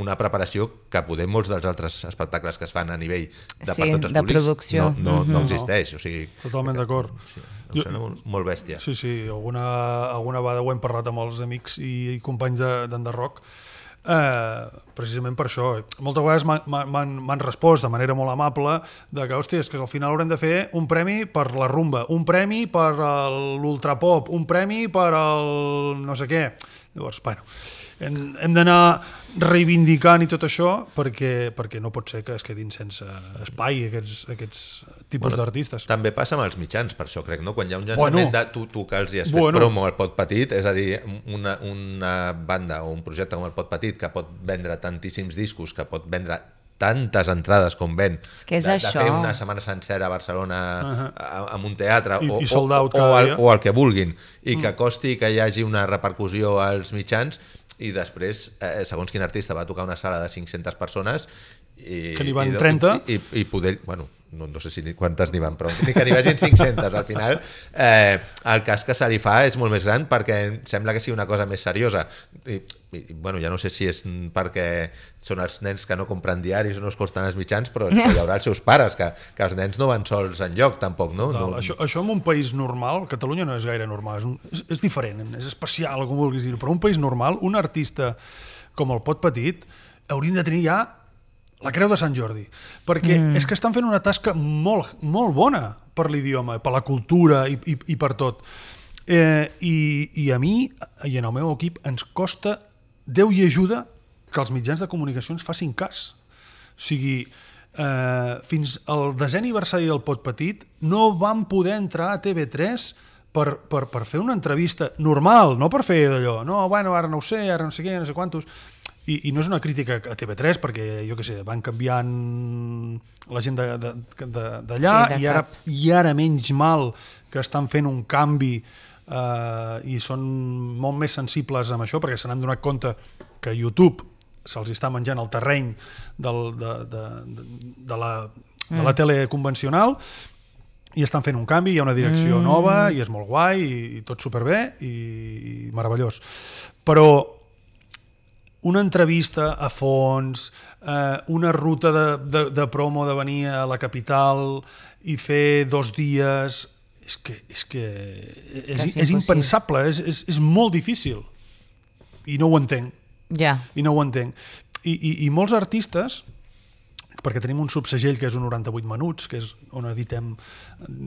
una preparació que poder molts dels altres espectacles que es fan a nivell de Sí, per tots els de públics producció. no, no, no Mhm. existeix. O sigui, Totalment d'acord. sí, em sembla molt, molt bèstia. Sí, sí, alguna, alguna vegada ho hem parlat amb els amics i, i companys de- d'Enderrock, eh, precisament per això. Moltes vegades m'han- respost de manera molt amable de que, hòstia, és que al final haurem de fer un premi per la rumba, un premi per l'ultrapop, un premi per el no sé què. Llavors, bueno, hem, hem d'anar reivindicant i tot això perquè, perquè no pot ser que es quedin sense espai aquests, aquests tipus Bueno, d'artistes. També passa amb els mitjans, per això crec, no? Quan hi ha un Bueno. llançament de tu, tu que els hi has fet Bueno. promo al Pot Petit, és a dir, una, una banda o un projecte com el Pot Petit que pot vendre tantíssims discos, que pot vendre tantes entrades com ven, És que és de, de això. fer una setmana sencera a Barcelona Uh -huh. amb un teatre I- o, i sold out o, o, el, o el que vulguin, i que costi que hi hagi una repercussió als mitjans i després, eh, segons quin artista va tocar una sala de 500 persones i, Que n'hi van i, 30. i, i, i poder, bueno, no, no sé si ni quantes n'hi van, però ni que n'hi vagin 500 al final, eh, el cas que se li fa és molt més gran perquè sembla que sigui una cosa més seriosa i, i bueno, ja no sé si és perquè són els nens que no compren diaris o no es costen els mitjans, però, però hi haurà els seus pares, que, que els nens no van sols en lloc tampoc, no? Total. no Això, això en un país normal, Catalunya no és gaire normal, és, un, és, és diferent, és especial, com vulguis dir però un país normal, un artista com el Pot Petit, haurien de tenir ja la Creu de Sant Jordi, perquè mm. és que estan fent una tasca molt, molt bona per l'idioma, per la cultura i, i, i per tot. Eh, i, I a mi i en el meu equip ens costa Déu i ajuda que els mitjans de comunicació ens facin cas. O sigui, eh, fins al desè aniversari del Pot Petit no vam poder entrar a TV3 per, per, per fer una entrevista normal, no per fer d'allò, no, bueno, ara no ho sé, ara no sé què, no sé quantos... I, I no és una crítica a TV3, perquè, jo què sé, van canviant la gent d'allà Sí, i, ara, i ara menys mal que estan fent un canvi eh, i són molt més sensibles amb això, perquè se n'han donat compte que YouTube se'ls està menjant el terreny del, de, de, de, de, la, de la tele convencional i estan fent un canvi, hi ha una direcció mm. nova i és molt guai i, i tot superbé i, i meravellós. Però una entrevista a fons, eh, una ruta de, de, de promo de venir a la capital i fer dos dies... És que és, que és, Quasi és impensable, és, és, és molt difícil. I no ho entenc Ja. i no ho entenc. I, i, i molts artistes, perquè tenim un subsegell que és un 98 minuts, que és on editem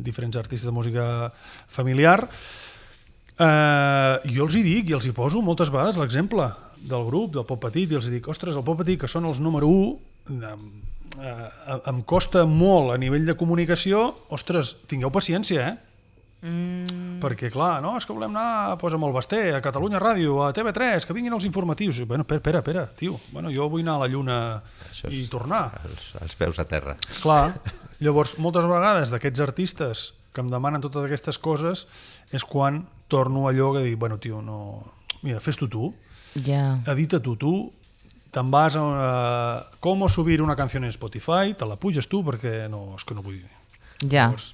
diferents artistes de música familiar, eh, jo els hi dic i els hi poso moltes vegades l'exemple del grup, del Pop Petit, i els dic, ostres, el Pop Petit, que són els número 1, eh, eh, em costa molt a nivell de comunicació, ostres, tingueu paciència, eh? Mm. Perquè, clar, no, és que volem anar pues, amb el Basté, a Catalunya Ràdio, a TV3, que vinguin els informatius. I, Bueno, espera, espera, espera, tio. Bueno, jo vull anar a la Lluna Això i és- tornar. els, els peus a terra. Clar, [LAUGHS] llavors, moltes vegades d'aquests artistes que em demanen totes aquestes coses és quan torno a allò que dic, bueno, tio, no... Mira, fes-t'ho tu, Ja. Edita tu tu, te'n vas a una... com subir una canció en Spotify, te la puges tu perquè no, és que no vull... Ja. Llavors,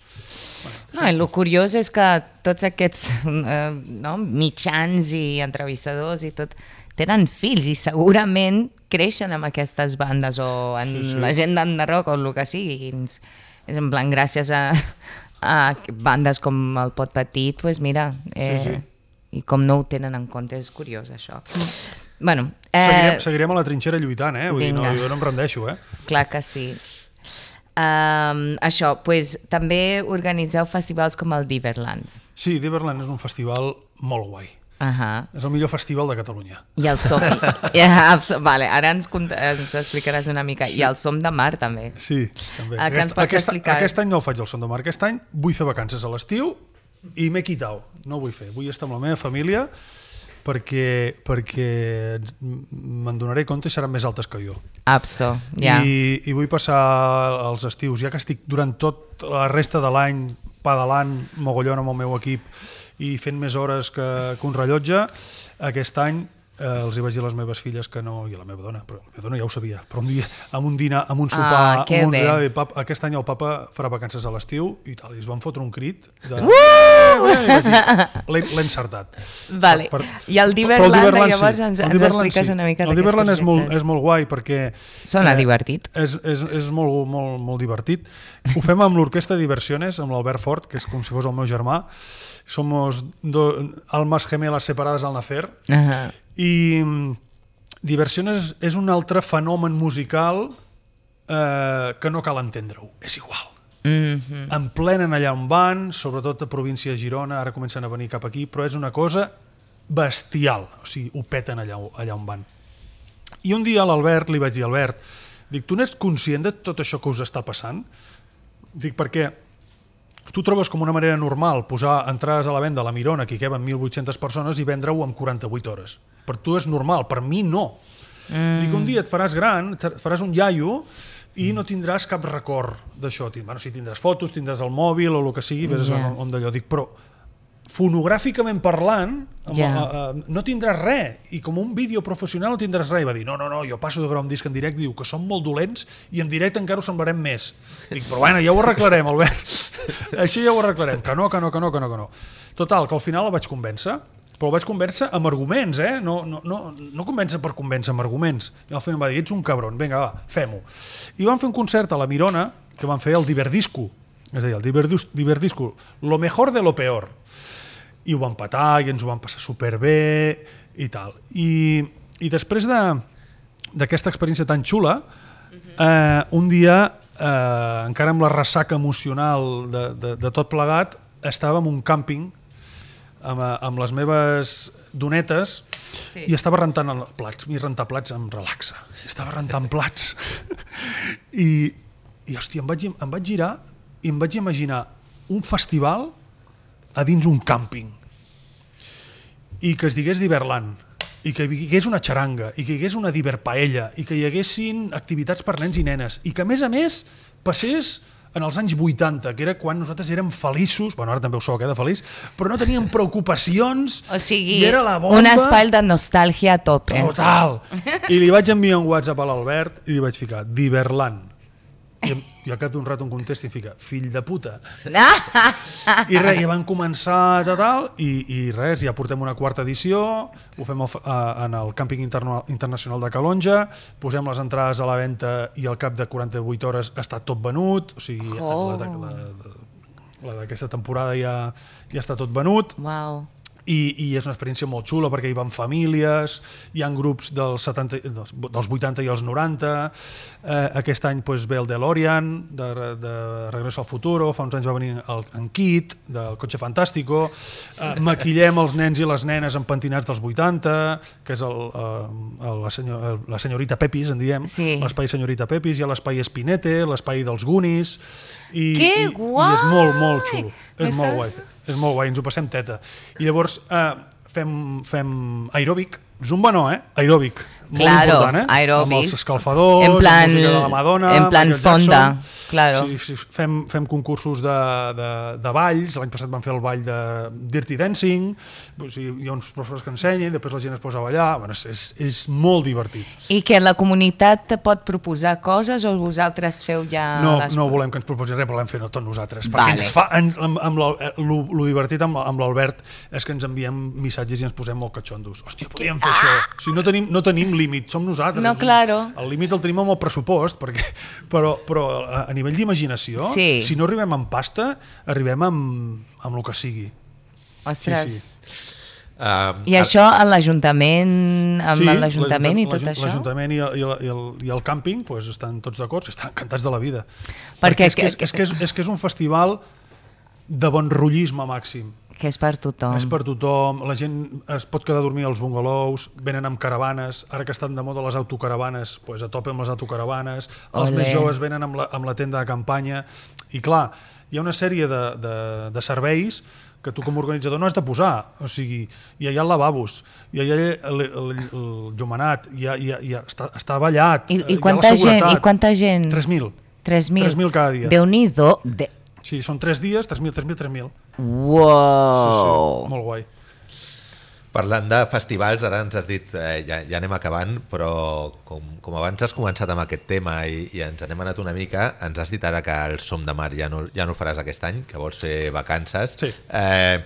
No, i el curiós és que tots aquests eh, no, mitjans i entrevistadors i tot tenen fills i segurament creixen amb aquestes bandes o en Sí, sí, la gent rock o el que sigui. És en plan, gràcies a, a bandes com el Pot Petit, pues mira, eh, Sí, sí. I com no ho tenen en compte, és curiós això. Bueno, seguirem, eh, seguirem a la trinxera lluitant, eh? Vull dir, no, jo no em rendeixo, eh? clar que sí. Um, això, pues, també organitzeu festivals com el Diverland. Sí, Diverland és un festival molt guai. Uh -huh. És el millor festival de Catalunya. I el som... [LAUGHS] ja, vale, ara ens, ens explicaràs una mica. I el som de mar, també. Sí, també. Que ens pots aquest, explicar? aquest any no el faig al Son de Mar. Aquest any vull fer vacances a l'estiu i m'he quitat. No ho vull fer. Vull estar amb la meva família perquè, perquè me'n donaré compte i seran més altes que jo. Abso, ja. I, I vull passar els estius, ja que estic durant tot la resta de l'any pedalant mogollon amb el meu equip i fent més hores que, que un rellotge, aquest any eh, els hi vaig dir a les meves filles que no, i a la meva dona, però la meva dona ja ho sabia, però un dia, amb un dinar, amb un sopar, Ah, amb un dinar, pap, aquest any el papa farà vacances a l'estiu i tal, i es van fotre un crit de... Uh! L'he l'he encertat. Vale. I el Diverland, Però llavors, ens- El ens Diverland expliques una mica El Diverland és molt, és molt guai perquè... Sona divertit. És, és, és molt, molt, molt divertit. Ho fem amb l'Orquestra Diversiones, amb l'Albert Fort, que és com si fos el meu germà. Somos do, almas gemelas separades al nacer. Uh -huh. I mm, Diversiones és un altre fenomen musical eh, que no cal entendre-ho. És igual. Mm -hmm. En plenen allà on van, sobretot a província de Girona, ara comencen a venir cap aquí, però és una cosa bestial. O sigui, ho peten allà, allà on van. I un dia a l'Albert li vaig dir, Albert, dic, tu n'ets conscient de tot això que us està passant? Dic, perquè tu trobes com una manera normal posar entrades a la venda a la Mirona, que hi queben 1.800 persones, i vendre-ho en 48 hores. Per tu és normal, per mi no. Mm. Dic, un dia et faràs gran, et faràs un iaio, i no tindràs cap record d'això. Bueno, sí, tindràs fotos, tindràs el mòbil o el que sigui, vés yeah. on, on d'allò. Dic, però fonogràficament parlant, amb, yeah. uh, no tindràs res, i com un vídeo professional no tindràs res. I va dir, no, no, no, jo passo de gravar un disc en directe, diu que són molt dolents i en directe encara ho semblarem més. Dic, però bueno, ja ho arreglarem, Albert. [LAUGHS] Això ja ho arreglarem. Que no, que no, que no, que no, que no. Total, que al final el vaig convèncer, però el vaig convèncer amb arguments, eh? No, no, no, no convèncer per convèncer, amb arguments. I al final em va dir, ets un cabron, vinga, va, fem-ho. I van fer un concert a la Mirona, que van fer el Diverdisco, és a dir, el Diverdis- Diverdisco, lo mejor de lo peor i ho vam patar i ens ho vam passar superbé i tal. I, i després de- d'aquesta experiència tan xula, eh, un dia, eh, encara amb la ressaca emocional de, de, de tot plegat, estava en un càmping amb, eh, amb les meves donetes Sí. sí. i estava rentant el- plats. Mi rentar plats em relaxa. Estava rentant plats. [LAUGHS] I, i hòstia, em vaig, em vaig girar i em vaig imaginar un festival a dins un càmping i que es digués Diverland i que hi hagués una xaranga i que hi hagués una diverpaella i que hi haguessin activitats per nens i nenes i que a més a més passés en els anys 80, que era quan nosaltres érem feliços, bueno, ara també ho soc, eh, de feliç, però no teníem preocupacions [LAUGHS] O sigui, i era la bomba... un espai de nostàlgia a tope. Total! I li vaig enviar un WhatsApp a l'Albert i li vaig ficar Diverland. I, i al cap d'un rato em contesta i fica fill de puta. [LAUGHS] I res, ja van començar de tal i, i res, ja portem una quarta edició, ho fem al, a, en el càmping interno, internacional de Calonja, posem les entrades a la venda i al cap de 48 hores està tot venut, o sigui, Oh. la, de- la, la d'aquesta temporada ja, ja està tot venut Wow. I, i és una experiència molt xula perquè hi van famílies, hi han grups dels, 70, dels, dels 80 i els 90, eh, aquest any pues, ve el DeLorean, de, de Regreso al Futuro, fa uns anys va venir el, en Kit, del Cotxe Fantàstico, eh, maquillem els nens i les nenes en pentinats dels 80, que és el, eh, el, la, senyor, el, la senyorita Pepis, en diem, Sí. l'espai senyorita Pepis, hi ha l'espai Espinete, l'espai dels Goonies, i, Que i, i és guai! molt, molt xulo, és molt guai. És molt guai, ens ho passem teta. I llavors eh, fem, fem aeròbic, zumba no, eh? Aeròbic. Molt Claro, important, eh? aeròbic. Amb els escalfadors, En plan- música de la Madonna, en plan Michael fonda, Jackson. claro. Sí, sí, fem, fem concursos de, de, de balls, l'any passat vam fer el ball de Dirty Dancing, doncs hi, hi ha uns professors que ensenyen, després la gent es posa a ballar, bueno, és, és, és molt divertit. I que la comunitat te pot proposar coses o vosaltres feu ja... no, les... no volem que ens proposi res, volem fer-ho tot nosaltres. Vale. Perquè ens fa, en, amb, amb el, lo, lo divertit amb, amb l'Albert és que ens enviem missatges i ens posem molt catxondos. Hòstia, podríem fer això. O sigui, no tenim, no tenim límit, som nosaltres. No, claro. El límit el tenim amb el pressupost, perquè, [LAUGHS] però, però a, a nivell d'imaginació, Sí. si no arribem amb pasta, arribem amb, amb el que sigui. Ostres. Sí, sí. Uh, I això a l'Ajuntament, amb Sí, l'Ajuntament i tot això? L'Ajuntament i, el, i, el, i, el, i el càmping pues, estan tots d'acord, estan encantats de la vida. Perquè és, que és, que- és, que és, és que és un festival de bon rotllisme màxim. Que és per tothom. És per tothom, la gent es pot quedar a dormir als bungalows, venen amb caravanes, ara que estan de moda les autocaravanes, pues a tope amb les autocaravanes, els Olé. més joves venen amb la, amb la tenda de campanya, i clar, hi ha una sèrie de, de, de serveis que tu com a organitzador no has de posar, o sigui, hi ha, lavabos, hi ha, hi ha el, el, el llumenat, hi ha, hi ha, hi ha, està, està ballat, I, eh, i, hi ha la gent, I seguretat. quanta gent? 3.000. 3.000. 3.000 cada dia. Déu-n'hi-do. De... Sí, són 3 dies, 3.000, 3.000, 3.000. Wow! Molt guai. Parlant de festivals, ara ens has dit, eh, ja, ja anem acabant, però com, com abans has començat amb aquest tema i, i ens n'hem anat una mica, ens has dit ara que el Som de Mar ja no, ja no faràs aquest any, que vols fer vacances. Sí. Eh,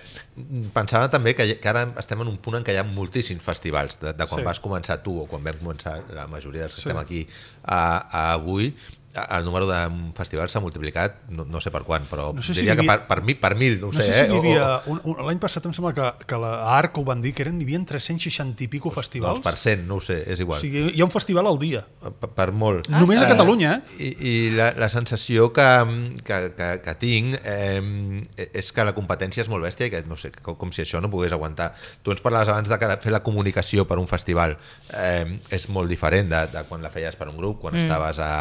pensava també que, que ara estem en un punt en què hi ha moltíssims festivals, de, de quan Sí. vas començar tu o quan vam començar la majoria dels que Sí. estem aquí a, a avui, el número de festivals s'ha multiplicat, no, no sé per quant, però No sé si diria n'hi que havia- per, per, mi, per mil, no, No sé sé, si eh? O- havia... o- L'any passat em sembla que, que la ARC ho van dir, que eren, n'hi havia 360 i pico festivals. Doncs per cent, no ho sé, és o igual. sigui, hi ha un festival al dia. per, per molt. Ah, Només a sí? Catalunya, eh? I, i la, la sensació que, que, que, que tinc eh, és que la competència és molt bèstia i que no sé, com, com si això no pogués aguantar. Tu ens parlaves abans de que fer la comunicació per un festival eh, és molt diferent de, de quan la feies per un grup, quan mm. estaves a,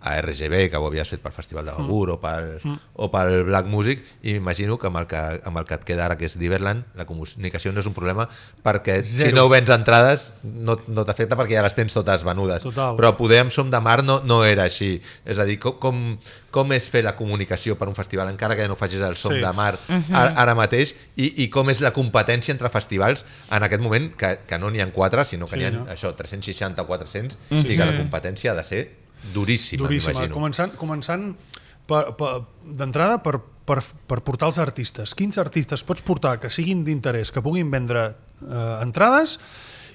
a RGB, que ho havies fet pel Festival de Begur mm. o, pel, mm. o pel Black Music, i m'imagino que amb, el que amb el que et queda ara, que és Diverland, la comunicació no és un problema, perquè Zero. si no vens entrades no, no t'afecta perquè ja les tens totes venudes. Total. Però poder amb Som de Mar no, no era així. És a dir, com, com, com és fer la comunicació per un festival, encara que no facis el Som Sí. de Mar ara, ara mateix, i, i com és la competència entre festivals en aquest moment, que, que no n'hi ha quatre, sinó que Sí, n'hi ha no? això, 360 o 400, i que la competència ha de ser duríssima, Duríssima. m'imagino. Començant, començant per, per, d'entrada per, per, per portar els artistes. Quins artistes pots portar que siguin d'interès, que puguin vendre eh, entrades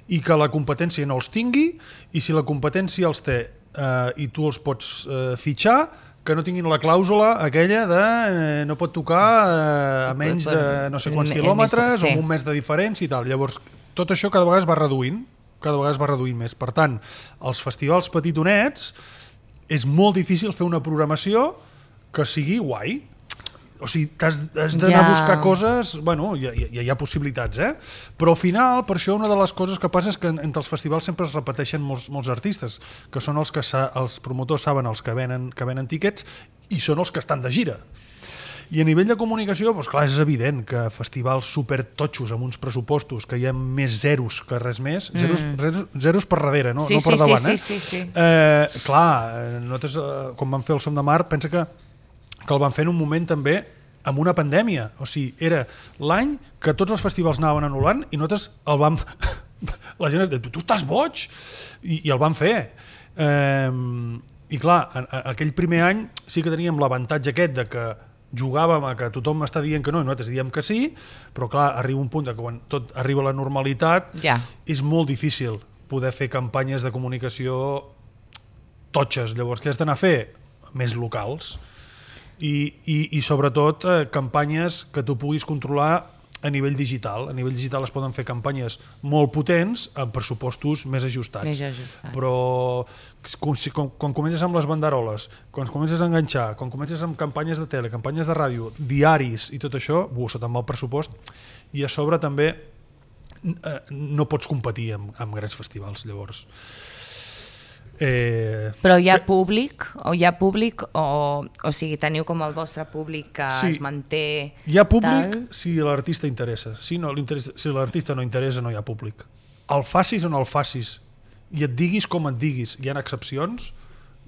i que la competència no els tingui i si la competència els té eh, i tu els pots eh, fitxar que no tinguin la clàusula aquella de eh, no pot tocar eh, a menys de no sé quants En- en quilòmetres sí. o amb un mes de diferència i tal. Llavors, tot això cada vegada es va reduint, cada vegada es va reduint més. Per tant, els festivals petitonets és molt difícil fer una programació que sigui guai. O sigui, t'has has d'anar Ja. a buscar coses... Bueno, ja, ja, hi ha possibilitats, eh? Però al final, per això, una de les coses que passa és que en- entre els festivals sempre es repeteixen molts, molts artistes, que són els que sa, els promotors saben els que venen, que venen tiquets i són els que estan de gira. I a nivell de comunicació, doncs clar, és evident que festivals super totxos amb uns pressupostos que hi ha més zeros que res més, zeros, zeros, zeros per darrere, no, Mm. Sí, no per sí, sí, davant, sí, eh? sí, sí. Eh, clar, eh, nosaltres, eh, quan vam fer el Som de Mar, pensa que, que el van fer en un moment també amb una pandèmia. O sigui, era l'any que tots els festivals anaven anul·lant i nosaltres el vam... [LAUGHS] La gent deia, tu estàs boig! I, i el van fer. Eh, I clar, en, en aquell primer any sí que teníem l'avantatge aquest de que jugàvem a que tothom està dient que no i nosaltres diem que sí, però clar, arriba un punt que quan tot arriba a la normalitat Ja. és molt difícil poder fer campanyes de comunicació totxes. Llavors, què has d'anar a fer? Més locals. I, i, i sobretot, eh, campanyes que tu puguis controlar a nivell digital. A nivell digital es poden fer campanyes molt potents amb pressupostos més ajustats. Més ajustats. Però quan, si- quan, comences amb les banderoles, quan comences a enganxar, quan comences amb campanyes de tele, campanyes de ràdio, diaris i tot això, buh, te'n va el pressupost. I a sobre també eh, no pots competir amb, amb grans festivals, llavors. Eh, Però hi ha públic, o hi ha públic, o, o sigui, teniu com el vostre públic que Sí. es manté... Hi ha públic tal? si l'artista interessa. Si, no, si l'artista no interessa, no hi ha públic. El facis o no el facis, i et diguis com et diguis. Hi ha excepcions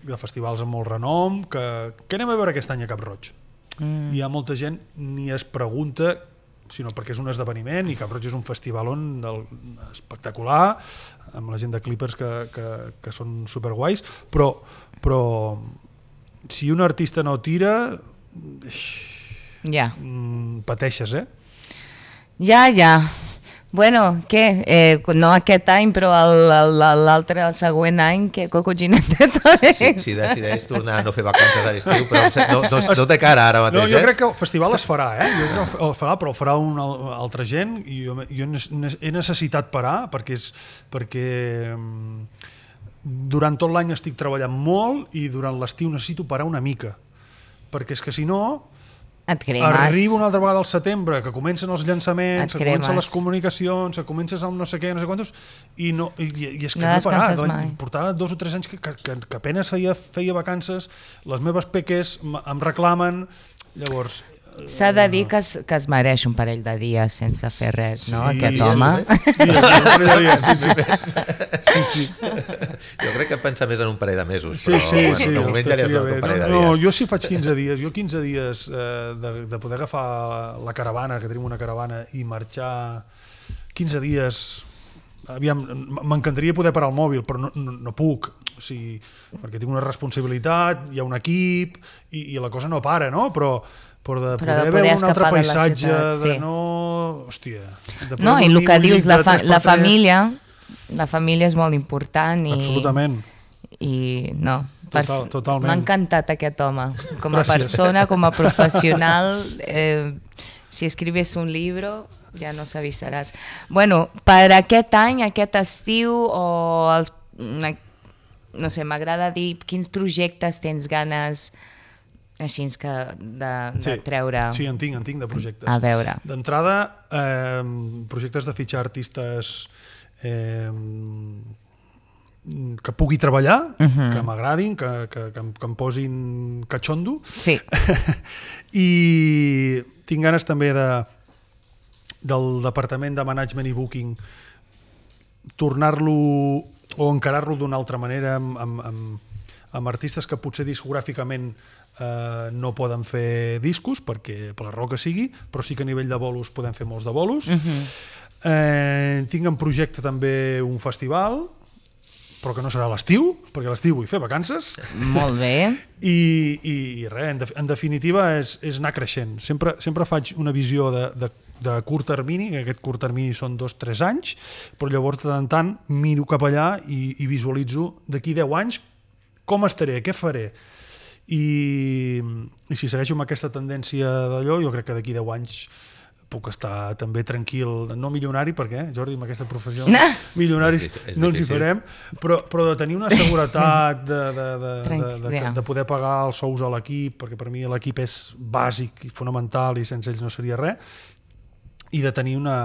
de festivals amb molt renom, que, que anem a veure aquest any a Cap Roig. Mm. Hi ha molta gent ni es pregunta sinó perquè és un esdeveniment i Cap Roig és un festival on del, espectacular amb la gent de Clippers que, que, que són superguais però, però si un artista no tira Ja. mm, pateixes, eh? Ja, ja. Bueno, què? Eh, no aquest any, però el- el- l'altre, el següent any, que Coco Ginette Si, si decideix tornar a no fer vacances a l'estiu, però no, no, no té cara ara mateix, No, jo eh? crec que el festival es farà, eh? Jo crec que el farà, però el farà una al- altra gent i jo, jo he necessitat parar perquè, és, perquè mm, durant tot l'any estic treballant molt i durant l'estiu necessito parar una mica perquè és que si no Et cremes. arriba una altra vegada al setembre que comencen els llançaments, que comencen les comunicacions, que comences amb no sé què, no sé quantos, i, no, i, i és que No no, he parat. mai. Portava dos o tres anys que, que, que, que apenes feia, feia vacances, les meves peques em reclamen, llavors... S'ha de dir que es, que es mereix un parell de dies sense fer res, no, Sí, aquest sí, home? Sí, sí, sí, sí, sí. Jo crec que pensa més en un parell de mesos, Sí, però sí, bueno, sí, de moment ja li has donat un parell de no, no, dies. jo sí faig 15 dies, jo 15 dies eh, de, de poder agafar la caravana, que tenim una caravana, i marxar 15 dies aviam, m'encantaria poder parar el mòbil, però no, no, no puc, o sigui, perquè tinc una responsabilitat, hi ha un equip, i, i la cosa no para, no? Però, però de Però poder, de poder veure un altre escapar de la paisatge, ciutat, de sí. no... Hòstia... De No, i el que dius, la, de fa, 3x3, la família, la família és molt important i... Absolutament. I no, Total- totalment. m'ha encantat aquest home, com a Gràcies. persona, com a [LAUGHS] professional. Eh, si escribes un libro, ja no s'avisaràs. Bueno, per aquest any, aquest estiu, o els... No sé, m'agrada dir quins projectes tens ganes així que de, de treure Sí, en tinc, en tinc de projectes. a veure. D'entrada, eh, projectes de fitxar artistes eh, que pugui treballar, uh -huh. que m'agradin, que, que, que, em, que em posin catxondo. Sí, [LAUGHS] I tinc ganes també de, del Departament de Management i Booking tornar-lo o encarar-lo d'una altra manera amb, amb, amb, amb artistes que potser discogràficament eh, no poden fer discos perquè per la raó que sigui, però sí que a nivell de bolos podem fer molts de bolos. Uh -huh. eh, tinc en projecte també un festival però que no serà l'estiu, perquè l'estiu vull fer vacances molt bé. [LAUGHS] i, i, i res, en, de, en definitiva és, és anar creixent. Sempre, sempre faig una visió de, de, de curt termini, que aquest curt termini són dos o tres anys, però llavors de tant en tant miro cap allà i, i visualitzo d'aquí 10 anys com estaré, què faré. I, i si segueixo amb aquesta tendència d'allò, jo crec que d'aquí 10 anys puc estar també tranquil, no milionari, perquè, Jordi, amb aquesta professió, No. milionaris És és no ens hi farem, però, però de tenir una seguretat de, de, de, de, Tranquil, de, de poder pagar els sous a l'equip, perquè per mi l'equip és bàsic i fonamental i sense ells no seria res, i de tenir una,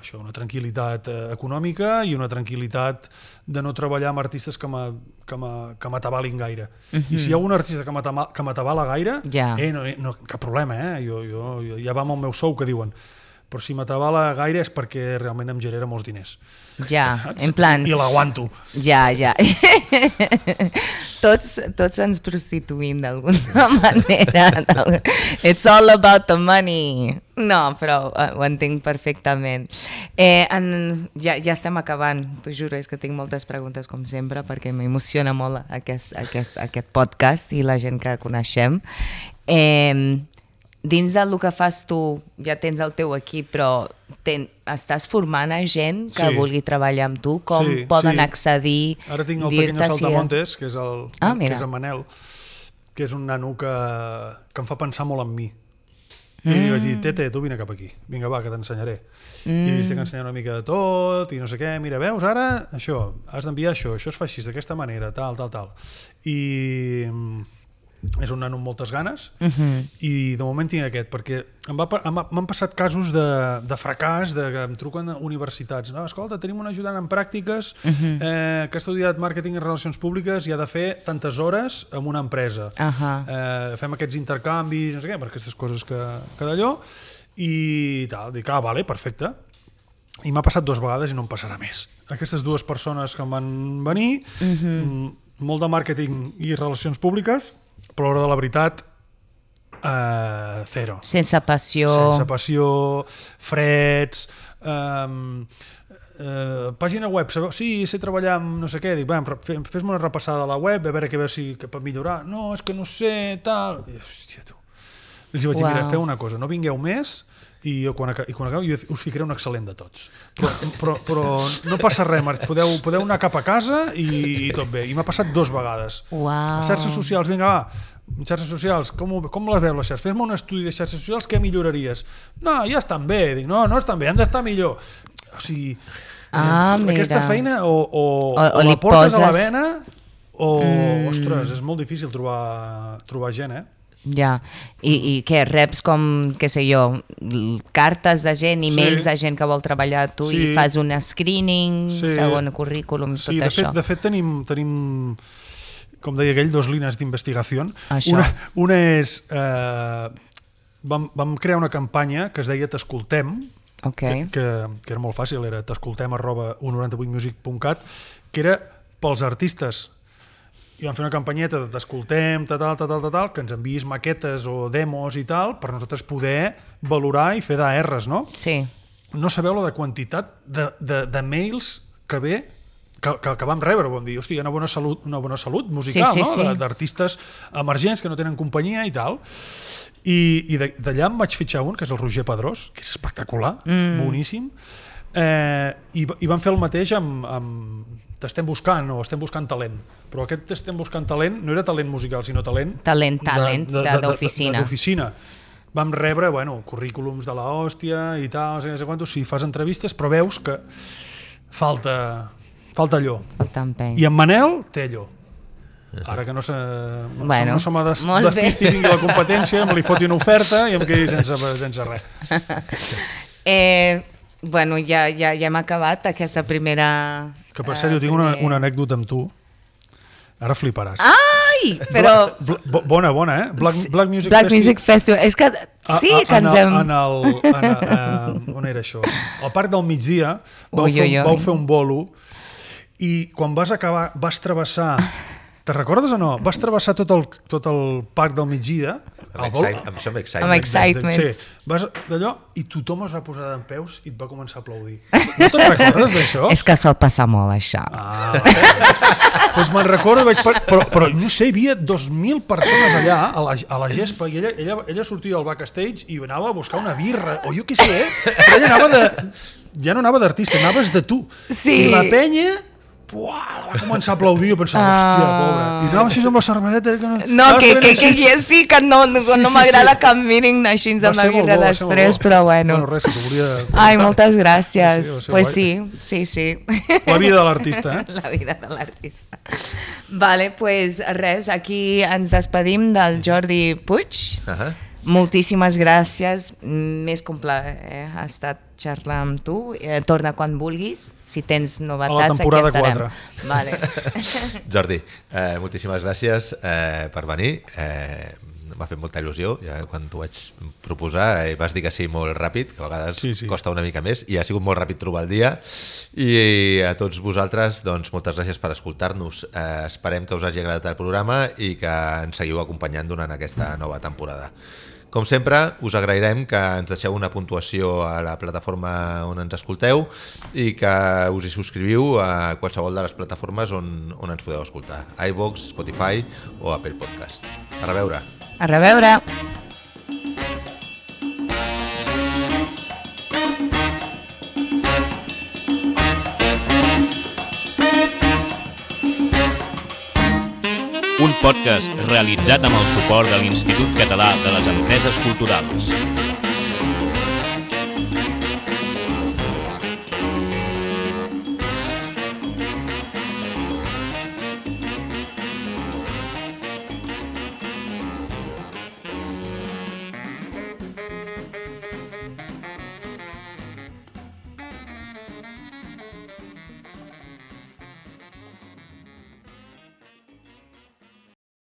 això, una tranquil·litat eh, econòmica i una tranquil·litat de no treballar amb artistes que m'a- que m'a- que m'atabalin gaire. Uh -huh. I si hi ha un artista que m'atabala gaire, Ja. eh, no, no, cap problema, eh? jo, jo, jo, ja va amb el meu sou, que diuen. Però si m'atabala gaire és perquè realment em genera molts diners. Ja, en plan... I l'aguanto. Ja, ja. [LAUGHS] tots, tots ens prostituïm d'alguna [LAUGHS] manera. It's all about the money. No, però uh, ho entenc perfectament. Eh, en, ja, ja estem acabant, t'ho juro, és que tinc moltes preguntes com sempre perquè m'emociona molt aquest, aquest, aquest podcast i la gent que coneixem. Eh, dins del que fas tu, ja tens el teu equip, però ten, estàs formant a gent que Sí. vulgui treballar amb tu? Com Sí, poden sí. accedir? Ara tinc el pequeño si- saltamontes, que és, el, Ah, que és en Manel, que és un nano que, que em fa pensar molt en mi. I li vaig dir, tete, tu vine cap aquí. Vinga, va, que t'ensenyaré. Mm. I li estic ensenyant una mica de tot, i no sé què. Mira, veus, ara, això, has d'enviar això, això es fa així, d'aquesta manera, tal, tal, tal. I mm, és un nano amb moltes ganes, uh -huh. i de moment tinc aquest, perquè m'han passat casos de, de fracàs, de que em truquen a universitats. No, escolta, tenim un ajudant en pràctiques uh -huh. eh, que ha estudiat màrqueting i relacions públiques i ha de fer tantes hores amb una empresa. Ahà. Eh, fem aquests intercanvis, no sé què, per aquestes coses que, que d'allò, i tal, dic, ah, vale, perfecte. I m'ha passat dues vegades i no em passarà més. Aquestes dues persones que em van venir, uh -huh. molt de màrqueting i relacions públiques, però a l'hora de la veritat, eh, zero. Sense passió. Sense passió, freds, um, eh, pàgina web, sabeu? Sí, sé treballar amb no sé què, dic, fes-me una repassada a la web, a veure què, a veure si que pot millorar. No, és que no sé, tal... I, hòstia, tu. Els vaig dir, mira, feu una cosa, no vingueu més, i jo quan, i quan acabeu jo us ficaré un excel·lent de tots. Però, però, però no passa res, Marc. podeu, podeu anar cap a casa i, i tot bé. I m'ha passat dos vegades. A xarxes socials, vinga, va, xarxes socials, com, com les veus les xarxes? Fes-me un estudi de xarxes socials, què milloraries? No, ja estan bé. Dic, no, no estan bé, han d'estar millor. O sigui, Ah, eh, aquesta mira. feina o, o, O- o, o la portes a la poses- vena o, mm. ostres, és molt difícil trobar, trobar gent, eh? Ja, I, i què, reps com, què sé jo, cartes de gent, emails Sí. de gent que vol treballar a tu Sí. i fas un screening, Sí. segon currículum, tot Sí, de això. fet, de fet tenim, tenim com deia aquell, dos línies d'investigació. Una, una és... Eh, vam, vam crear una campanya que es deia T'escoltem, Ok, que, que, que era molt fàcil, era t'escoltem arroba 198music.cat, que era pels artistes. I vam fer una campanyeta de t'escoltem, tal, tal, tal, tal, tal, que ens enviïs maquetes o demos i tal, per nosaltres poder valorar i fer d'ARs, no? sí. no sabeu la de quantitat de, de, de mails que ve que, que, que vam rebre, vam dir, hòstia, una bona salut, una bona salut musical, Sí, sí, no? sí. D'artistes emergents que no tenen companyia i tal. I, i d'allà em vaig fitxar un, que és el Roger Pedrós, que és espectacular, mm. boníssim, eh, i, i van fer el mateix amb, amb T'estem buscant o estem buscant talent. Però aquest T'estem buscant talent no era talent musical, sinó talent... Talent, talent, de- d'oficina. D'oficina. Vam rebre, bueno, currículums de la hòstia i tal, no sé, no sé quantos, si fas entrevistes, però veus que falta, falta allò. Falta empeny. I en Manel té allò. Ara que no se, no, Bueno, no se m'ha des, despisti i la competència, me li foti una oferta i em quedi sense, sense res. [LAUGHS] Eh, bueno, ja, ja, ja hem acabat aquesta primera... Que per eh, cert, jo tinc una, primer- una anècdota amb tu. Ara fliparàs. Ai, però... Bla, bla, bona, bona, eh? Black, Black Music Black Festival. Music Festival. És que sí A- a- que ens en hem... el, en el, en el, eh, on era això? Al Parc del Migdia vau, Ui, fer, ui, ui. vau fer un bolo i quan vas acabar vas travessar Te recordes o no? Vas travessar tot el, tot el Parc del Migdia Amb, excite, amb això amb Amb excitement. excitement. Sí, vas d'allò i tothom es va posar d'en peus i et va començar a aplaudir. No te'n recordes d'això? [LAUGHS] És que sol passar molt, això. Ah, doncs me'n recordo, vaig per... però, però no sé, hi havia 2.000 persones allà a la, a la gespa i ella, ella, ella sortia del backstage i anava a buscar una birra, o jo què sé, eh? però ella anava de... Ja no anava d'artista, anaves de tu. Sí. I la penya Buah, va començar a aplaudir, jo pensava, hòstia, pobra. I anava així amb la cerveseta. Que no. No, que, que, que, que sí, que no, no, Sí, no sí, m'agrada sí. que em mirin així amb la birra bo, després, però bueno. Bueno, res, que t'ho volia... Ai, moltes gràcies. Sí, sí, ser pues guai. sí, sí, sí. La vida de l'artista, eh? [LAUGHS] La vida de l'artista. Vale, pues res, aquí ens despedim del Jordi Puig. Uh -huh. Moltíssimes gràcies, més que un plaer eh? ha estat xerrar amb tu. Eh, torna quan vulguis, si tens novetats, temporada aquí estarem. quatre. Vale. [LAUGHS] Jordi, eh, moltíssimes gràcies eh, per venir. Eh, M'ha fet molta il·lusió. Ja quan t'ho vaig proposar eh, vas dir que sí molt ràpid, que a vegades Sí, sí. costa una mica més, i ha sigut molt ràpid trobar el dia. I a tots vosaltres, doncs, moltes gràcies per escoltar-nos. Eh, esperem que us hagi agradat el programa i que ens seguiu acompanyant durant aquesta nova temporada. Com sempre, us agrairem que ens deixeu una puntuació a la plataforma on ens escolteu i que us hi subscriviu a qualsevol de les plataformes on, on ens podeu escoltar, iVox, Spotify o Apple Podcast. A reveure! A reveure. Podcast realitzat amb el suport de l'Institut Català de les Empreses Culturals.